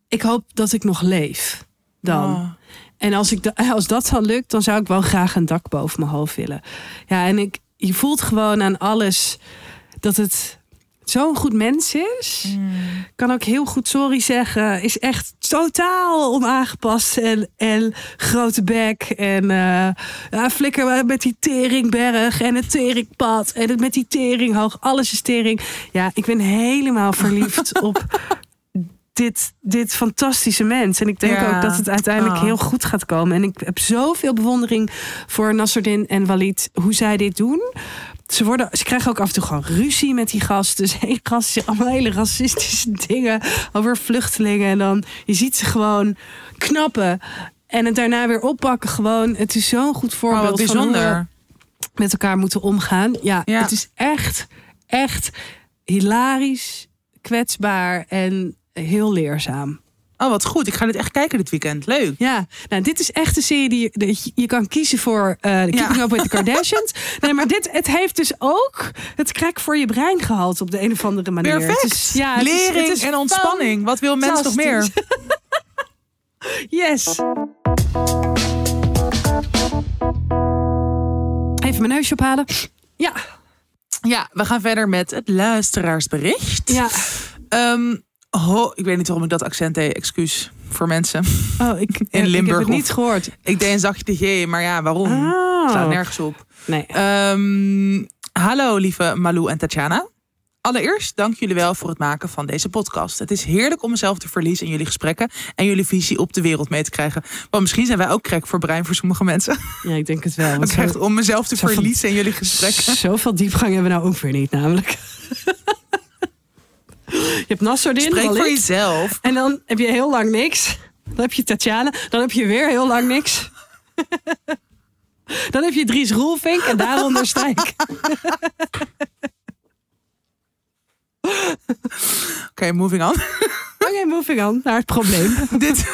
ik hoop dat ik nog leef dan. Oh. En als, ik da- als dat dan lukt, dan zou ik wel graag een dak boven mijn hoofd willen. Ja, en ik, je voelt gewoon aan alles dat het zo'n goed mens is. Kan ook heel goed sorry zeggen. Is echt totaal onaangepast. En, en grote bek. En eh ja, flikker met die teringberg. En het teringpad. En het met die teringhoog. Alles is tering. Ja, ik ben helemaal verliefd op dit, dit fantastische mens. En ik denk Ja. ook dat het uiteindelijk heel goed gaat komen. En ik heb zoveel bewondering voor Nasserdin en Walid. Hoe zij dit doen. Ze, worden, ze krijgen ook af en toe gewoon ruzie met die gasten. Dus één gast zegt allemaal hele racistische dingen over vluchtelingen. En dan je ziet ze gewoon knappen. En het daarna weer oppakken. Gewoon, het is zo'n goed Oh, voorbeeld wat van hoe we bijzonder. met elkaar moeten omgaan. Ja, Ja. het is echt, echt hilarisch, kwetsbaar en heel leerzaam. Oh, wat goed. Ik ga dit echt kijken dit weekend. Leuk. Ja, nou, dit is echt een serie die je, je- kan kiezen voor eh Keeping Ja. Up with the Kardashians. Nee, maar dit, het heeft dus ook het krek voor je brein gehaald op de een of andere manier. Perfect. Het is, ja, het is- Lering het is en ontspanning. Wat wil mens nog meer? Yes. Even mijn neusje ophalen. Ja, Ja, we gaan verder met het luisteraarsbericht. ja. Ehm, ho, ik weet niet waarom ik dat accent deed. Excuus voor mensen. Oh, ik, In ik heb Limburg het niet gehoord. Ik deed een zachtje G, maar ja, waarom? Oh. Slaat nergens op. Nee. Ehm, hallo lieve Malou en Tatjana. Allereerst dank jullie wel voor het maken van deze podcast. Het is heerlijk om mezelf te verliezen in jullie gesprekken en jullie visie op de wereld mee te krijgen. Want misschien zijn wij ook krek voor brein voor sommige mensen. Ja, ik denk het wel. want echt om mezelf te verliezen in jullie gesprekken. Zoveel diepgang hebben we nou ook weer niet, namelijk. Je hebt Nasserdin, Spreek voor jezelf. En dan heb je heel lang niks. Dan heb je Tatjana. Dan heb je weer heel lang niks. dan heb je Dries Roelvink en daaronder sta ik. Oké, moving on. Oké, moving on naar het probleem. Dit.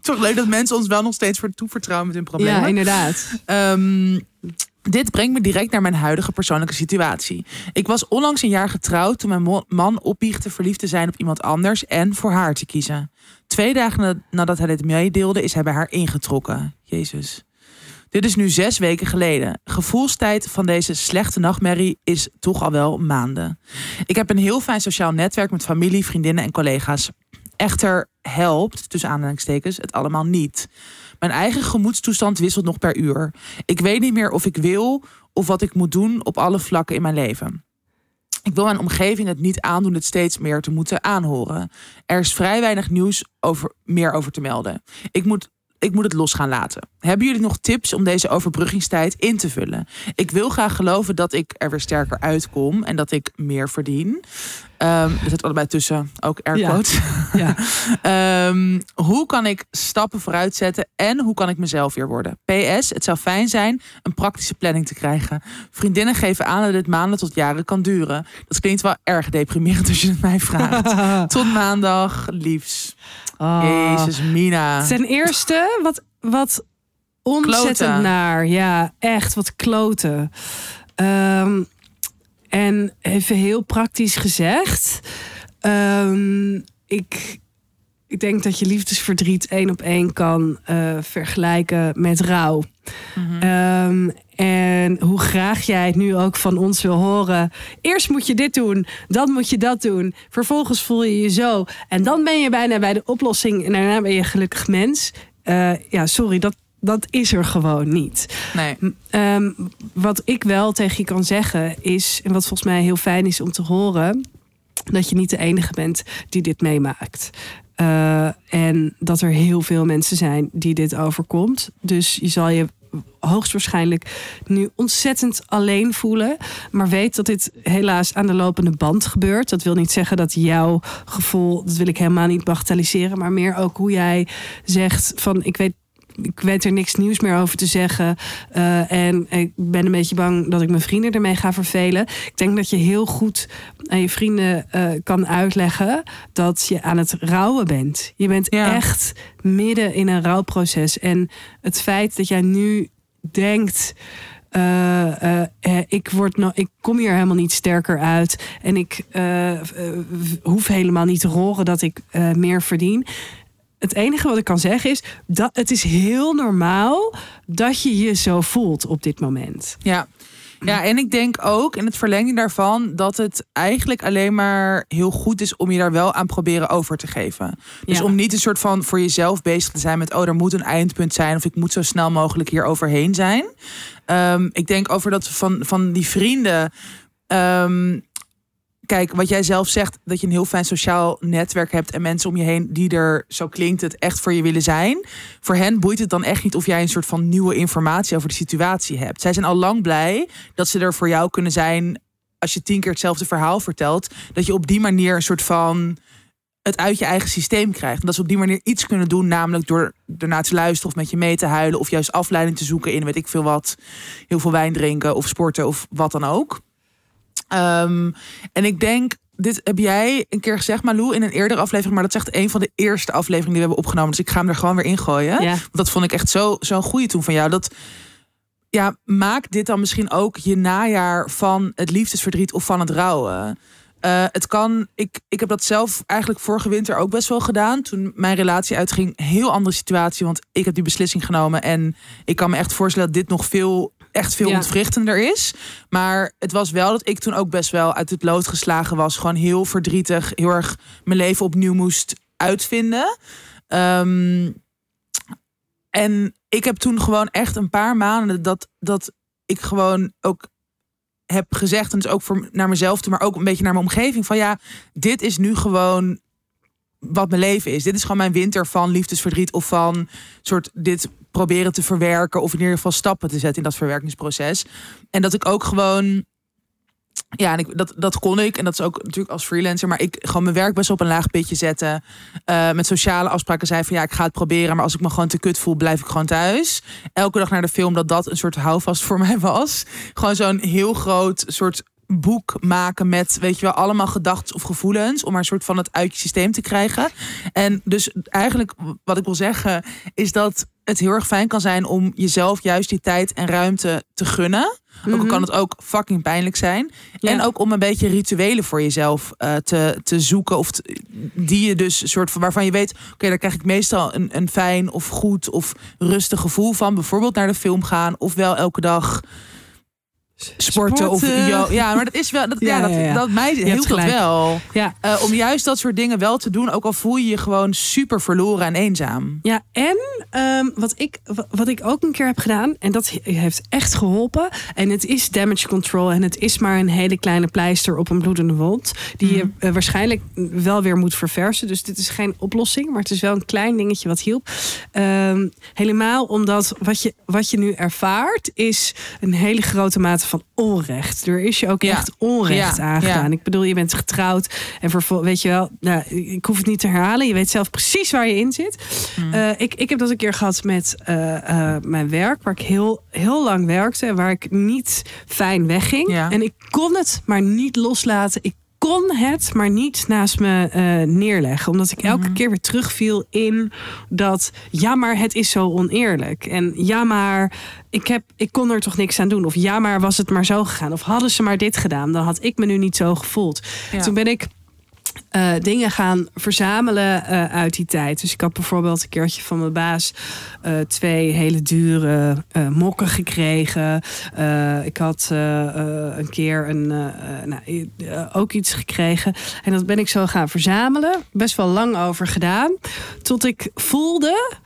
Toch leuk dat mensen ons wel nog steeds voor toevertrouwen met hun problemen. Ja, inderdaad. Ehm, dit brengt me direct naar mijn huidige persoonlijke situatie. Ik was onlangs een jaar getrouwd toen mijn man opbiechtte verliefd te zijn op iemand anders en voor haar te kiezen. Twee dagen na- nadat hij dit meedeelde, is hij bij haar ingetrokken. Jezus. Dit is nu zes weken geleden. Gevoelstijd van deze slechte nachtmerrie is toch al wel maanden. Ik heb een heel fijn sociaal netwerk met familie, vriendinnen en collega's. Echter helpt, tussen aanhalingstekens, het allemaal niet. Mijn eigen gemoedstoestand wisselt nog per uur. Ik weet niet meer of ik wil of wat ik moet doen op alle vlakken in mijn leven. Ik wil mijn omgeving het niet aandoen het steeds meer te moeten aanhoren. Er is vrij weinig nieuws over, meer over te melden. Ik moet, ik moet het los gaan laten. Hebben jullie nog tips om deze overbruggingstijd in te vullen? Ik wil graag geloven dat ik er weer sterker uitkom en dat ik meer verdien. Ehm er zit allebei tussen, ook airquotes. Ja. Ehm, hoe kan ik stappen vooruit zetten en hoe kan ik mezelf weer worden? PS, het zou fijn zijn een praktische planning te krijgen. Vriendinnen geven aan dat dit maanden tot jaren kan duren. Dat klinkt wel erg deprimerend als je het mij vraagt. tot maandag, liefs. Oh. Jezus, Mina. Ten eerste, wat, wat ontzettend Kloten. naar. Ja, echt wat kloten. Ehm, en even heel praktisch gezegd. ehm, ik, ik denk dat je liefdesverdriet één op één kan eh, vergelijken met rouw. Mhm. Ehm, en hoe graag jij het nu ook van ons wil horen. Eerst moet je dit doen, dan moet je dat doen. Vervolgens voel je je zo. En dan ben je bijna bij de oplossing. En daarna ben je een gelukkig mens. Eh, ja, sorry, dat, dat is er gewoon niet. Nee. Ehm, wat ik wel tegen je kan zeggen is, en wat volgens mij heel fijn is om te horen, dat je niet de enige bent die dit meemaakt. Eh, en dat er heel veel mensen zijn die dit overkomt. Dus je zal je hoogstwaarschijnlijk nu ontzettend alleen voelen. Maar weet dat dit helaas aan de lopende band gebeurt. Dat wil niet zeggen dat jouw gevoel, dat wil ik helemaal niet bagatelliseren. Maar meer ook hoe jij zegt van ik weet ik weet er niks nieuws meer over te zeggen. Eh, en ik ben een beetje bang dat ik mijn vrienden ermee ga vervelen. Ik denk dat je heel goed aan je vrienden eh, kan uitleggen dat je aan het rouwen bent. Je bent Ja. echt midden in een rouwproces. En het feit dat jij nu denkt. eh, ik, word no ik kom hier helemaal niet sterker uit. En ik hoef helemaal niet te horen dat ik meer verdien het enige wat ik kan zeggen is dat het is heel normaal dat je je zo voelt op dit moment. Ja. Ja, en ik denk ook in het verlenging daarvan dat het eigenlijk alleen maar heel goed is om je daar wel aan proberen over te geven. Dus Ja. om niet een soort van voor jezelf bezig te zijn met, oh, er moet een eindpunt zijn of ik moet zo snel mogelijk hier overheen zijn. Ehm, ik denk over dat van, van die vrienden. ehm, kijk, wat jij zelf zegt, dat je een heel fijn sociaal netwerk hebt en mensen om je heen die er, zo klinkt het, echt voor je willen zijn. Voor hen boeit het dan echt niet of jij een soort van nieuwe informatie over de situatie hebt. Zij zijn al lang blij dat ze er voor jou kunnen zijn als je tien keer hetzelfde verhaal vertelt. Dat je op die manier een soort van het uit je eigen systeem krijgt. En dat ze op die manier iets kunnen doen, namelijk door ernaar te luisteren of met je mee te huilen of juist afleiding te zoeken in weet ik veel wat, heel veel wijn drinken of sporten of wat dan ook. Ehm, en ik denk, dit heb jij een keer gezegd, Malou, in een eerdere aflevering, maar dat is echt een van de eerste afleveringen die we hebben opgenomen. Dus ik ga hem er gewoon weer in gooien. Ja. Want dat vond ik echt zo- zo'n goede toen van jou. Dat, ja, maak dit dan misschien ook je najaar van het liefdesverdriet of van het rouwen. Eh, het kan, ik, ik heb dat zelf eigenlijk vorige winter ook best wel gedaan. Toen mijn relatie uitging, heel andere situatie. Want ik heb die beslissing genomen. En ik kan me echt voorstellen dat dit nog veel, echt veel Ja. ontwrichtender is. Maar het was wel dat ik toen ook best wel uit het lood geslagen was. Gewoon heel verdrietig, heel erg mijn leven opnieuw moest uitvinden. Ehm, en ik heb toen gewoon echt een paar maanden dat, dat ik gewoon ook heb gezegd, en dus ook voor, naar mezelf toe, maar ook een beetje naar mijn omgeving, van ja, dit is nu gewoon wat mijn leven is. Dit is gewoon mijn winter van liefdesverdriet of van soort dit proberen te verwerken of in ieder geval stappen te zetten in dat verwerkingsproces. En dat ik ook gewoon ja, en ik, dat, dat kon ik. En dat is ook natuurlijk als freelancer. Maar ik gewoon mijn werk best op een laag pitje zetten. Eh, met sociale afspraken zei van ja, ik ga het proberen. Maar als ik me gewoon te kut voel, blijf ik gewoon thuis. Elke dag naar de film, dat dat een soort houvast voor mij was. Gewoon zo'n heel groot soort boek maken met, weet je wel, allemaal gedachten of gevoelens. Om maar een soort van het uit je systeem te krijgen. En dus eigenlijk wat ik wil zeggen, is dat het heel erg fijn kan zijn om jezelf juist die tijd en ruimte te gunnen. Ook al kan het ook fucking pijnlijk zijn. Ja. En ook om een beetje rituelen voor jezelf eh, te, te zoeken. Of te- die je dus soort van waarvan je weet, oké, daar krijg ik meestal een, een fijn of goed of rustig gevoel van. Bijvoorbeeld naar de film gaan. Of wel elke dag sporten, of yo- ja, maar dat is wel dat, ja, Ja, dat, ja, ja. dat mij hielp dat wel. Ja. Eh, om juist dat soort dingen wel te doen, ook al voel je je gewoon super verloren en eenzaam. Ja, en ehm, wat, ik, wa- wat ik ook een keer heb gedaan, en dat he- heeft echt geholpen. En het is damage control en het is maar een hele kleine pleister op een bloedende wond. Die je eh, waarschijnlijk wel weer moet verversen. Dus dit is geen oplossing, maar het is wel een klein dingetje wat hielp. Ehm, helemaal omdat wat je, wat je nu ervaart is een hele grote mate van onrecht. Er is je ook Ja. echt onrecht Ja, aangedaan. ja. Ik bedoel, je bent getrouwd en vervol- weet je wel, nou, ik hoef het niet te herhalen. Je weet zelf precies waar je in zit. Hmm. Eh, ik, ik heb dat een keer gehad met eh, eh, mijn werk, waar ik heel, heel lang werkte en waar ik niet fijn wegging. En ik kon het maar niet loslaten. Ik kon het maar niet naast me eh, neerleggen. Omdat ik elke Mhm. keer weer terugviel in dat ja, maar het is zo oneerlijk. En ja, maar ik, heb, ik kon er toch niks aan doen. Of ja, maar was het maar zo gegaan. Of hadden ze maar dit gedaan. Dan had ik me nu niet zo gevoeld. Ja. Toen ben ik eh, dingen gaan verzamelen eh, uit die tijd. Dus ik had bijvoorbeeld een keertje van mijn baas eh, twee hele dure mokken gekregen. Ik had een keer een, nou, ook iets gekregen. En dat ben ik zo gaan verzamelen. Best wel lang over gedaan. Tot ik voelde.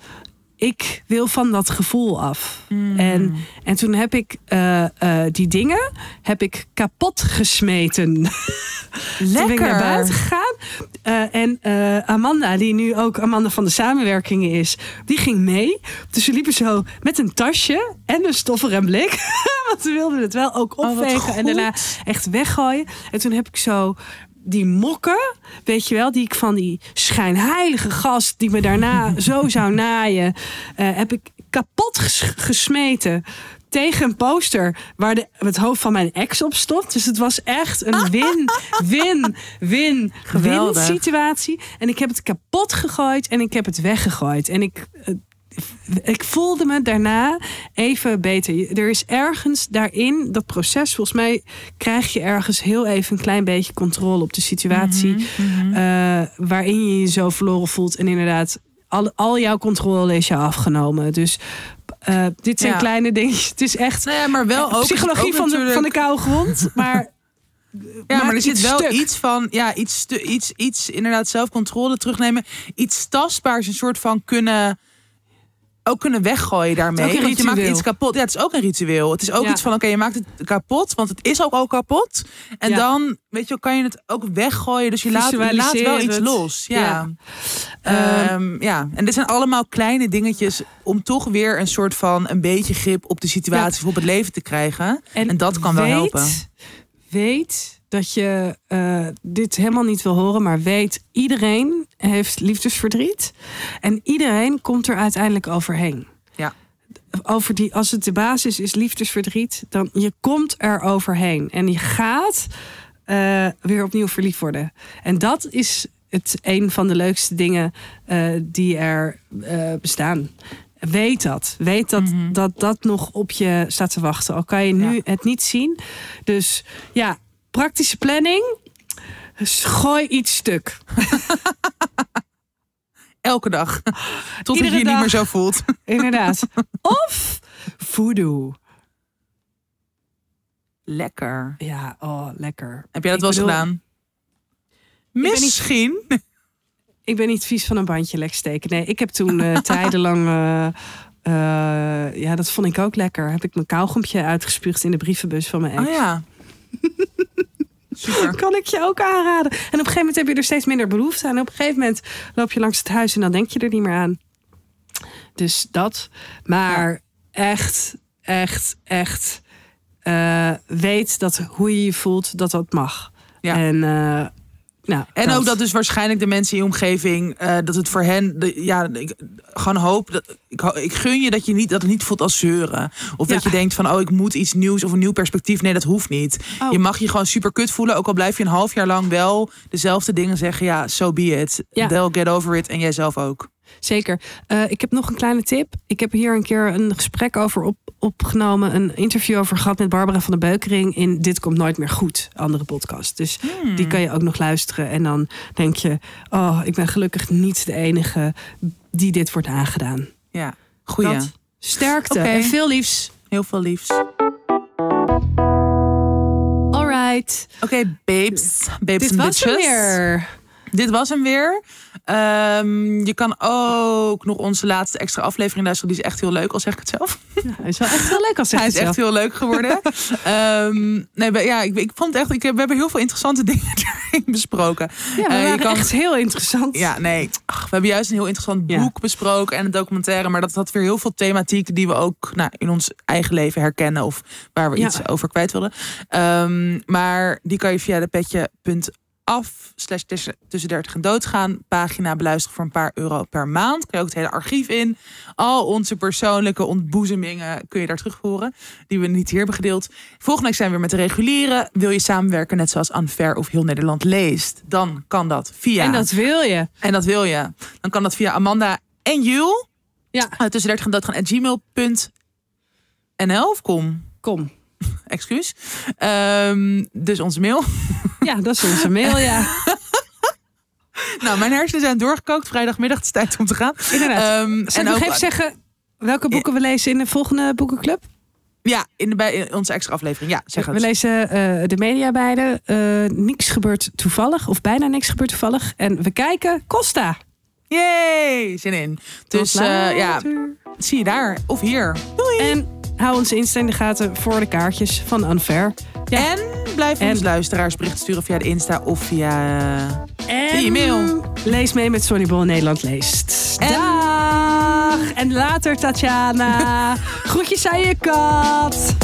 Ik wil van dat gevoel af. Hmm. En, en toen heb ik eh, eh, die dingen heb ik kapot gesmeten. Toen ben ik naar buiten gegaan. Eh, en Amanda, die nu ook Amanda van de samenwerkingen is, die ging mee. Dus we liepen zo met een tasje en een stoffer en blik. Want we wilden het wel ook Oh, opvegen en daarna echt weggooien. En toen heb ik zo die mokken, weet je wel, die ik van die schijnheilige gast die me daarna zo zou naaien, eh, heb ik kapot ges- gesmeten tegen een poster waar de, het hoofd van mijn ex op stond. Dus het was echt een win, win, win, win Geweldig. situatie. En ik heb het kapot gegooid en ik heb het weggegooid. En ik, eh, ik voelde me daarna even beter. Er is ergens daarin, dat proces, volgens mij krijg je ergens heel even een klein beetje controle op de situatie. Mhm, eh, waarin je je zo verloren voelt. En inderdaad, al, al jouw controle is je afgenomen. Dus eh, dit zijn Ja. kleine dingetjes. Het is echt Nou ja, maar wel ook psychologie ook van, de, van de koude grond. Maar Ja, maar er zit wel stuk. iets van, ja, iets, iets, iets inderdaad zelfcontrole terugnemen. Iets tastbaars, een soort van kunnen, ook kunnen weggooien daarmee. Want je maakt iets kapot. Ja, het is ook een ritueel. Het is ook Ja. iets van, oké, je maakt het kapot, want het is ook al kapot. En Ja. dan, weet je, kan je het ook weggooien. Dus je laat, je laat wel iets los. Ja. Ja. Ehm, ja, en dit zijn allemaal kleine dingetjes om toch weer een soort van een beetje grip op de situatie of op het leven te krijgen. En, dat kan wel helpen. Weet dat je eh, dit helemaal niet wil horen, maar weet iedereen heeft liefdesverdriet. En iedereen komt er uiteindelijk overheen. Ja. Over die, als het de basis is liefdesverdriet, dan je komt er overheen. En je gaat eh, weer opnieuw verliefd worden. En dat is het een van de leukste dingen eh, die er bestaan. Weet dat. Weet dat, Mhm. dat dat nog op je staat te wachten. Al kan je nu Ja. het niet zien. Dus ja, praktische planning. Gooi iets stuk. Elke dag. Tot Iedere je je niet meer zo voelt. Inderdaad. of voodoo. Lekker. Ja, oh, lekker. Heb jij dat wel eens bedoel, gedaan? ben niet- Misschien. Ik ben niet vies van een bandje lek steken. Nee, ik heb toen eh, tijdenlang... eh, eh, ja, dat vond ik ook lekker. Heb ik mijn kauwgompje uitgespuugd in de brievenbus van mijn ex. Oh ja. Super. Kan ik je ook aanraden. En op een gegeven moment heb je er steeds minder behoefte aan. En op een gegeven moment loop je langs het huis en dan denk je er niet meer aan. Dus dat. Maar echt, echt, echt. eh, weet dat hoe je je voelt, dat dat mag. Ja. En, eh, nou, En ook dat dus waarschijnlijk de mensen in je omgeving, eh, dat het voor hen, de, ja, ik gewoon hoop, dat, ik, ik gun je dat je niet, dat het niet voelt als zeuren. Of dat je denkt van, oh, ik moet iets nieuws of een nieuw perspectief. Nee, dat hoeft niet. Oh. Je mag je gewoon super kut voelen, ook al blijf je een half jaar lang wel dezelfde dingen zeggen. Ja, so be it. Ja. They'll get over it. En jij zelf ook. Zeker. Eh, ik heb nog een kleine tip. Ik heb hier een keer een gesprek over op, opgenomen. Een interview over gehad met Barbara van der Beukering. In Dit komt nooit meer goed. Andere podcast. Dus Hmm. die kan je ook nog luisteren. En dan denk je. Oh, ik ben gelukkig niet de enige die dit wordt aangedaan. Ja, goeie. Dat. Sterkte Oké. en veel liefs. Heel veel liefs. Alright. Oké, babes. Babes Dit was hem bitches. weer. Dit was hem weer. Ehm, je kan ook nog onze laatste extra aflevering luisteren. Die is echt heel leuk, al zeg ik het zelf. Ja, hij is wel echt heel leuk als Hij is echt heel leuk geworden. Ehm, nee, maar ja, ik, ik vond het echt. Ik, we hebben heel veel interessante dingen erin besproken. Ja, we Eh, je kan- echt heel interessant. Ja, nee. Ach, we hebben juist een heel interessant Ja. boek besproken en een documentaire. Maar dat had weer heel veel thematiek die we ook nou, in ons eigen leven herkennen. Of waar we Ja. iets over kwijt wilden. Ehm, maar die kan je via de petje.af slash tussen tussen 30 en doodgaan pagina beluisteren voor een paar euro per maand. Kun je ook het hele archief in. Al onze persoonlijke ontboezemingen kun je daar terug horen. Die we niet hier hebben gedeeld. Volgende week zijn we weer met de reguliere. Wil je samenwerken net zoals Unfair of Heel Nederland leest? Dan kan dat via... En dat wil je. En dat wil je. Dan kan dat via Amanda en Jul. Ja. Uh, tussen 30 en doodgaan at gmail.nl of kom. Kom. Excuus. Ehm, dus onze mail. Ja, dat is onze mail, ja. nou, mijn hersenen zijn doorgekookt. Vrijdagmiddag, het is tijd om te gaan. Inderdaad. Ehm, ik nog even zeggen welke boeken we lezen in de volgende boekenclub? Ja, in, de, bij onze extra aflevering. Ja, zeg We het. lezen eh, de media beide. Eh, niks gebeurt toevallig, of bijna niks gebeurt toevallig. En we kijken Costa. Yay, zin in. Dus eh, ja, zie je daar. Of hier. Doei. En hou onze Insta in de gaten voor de kaartjes van Unfair. Ja. En blijf En- ons luisteraars berichten sturen via de Insta of via... En e-mail. lees mee met Sonnyball Nederland leest. En- Dag! En later, Tatjana. Groetjes aan je kat.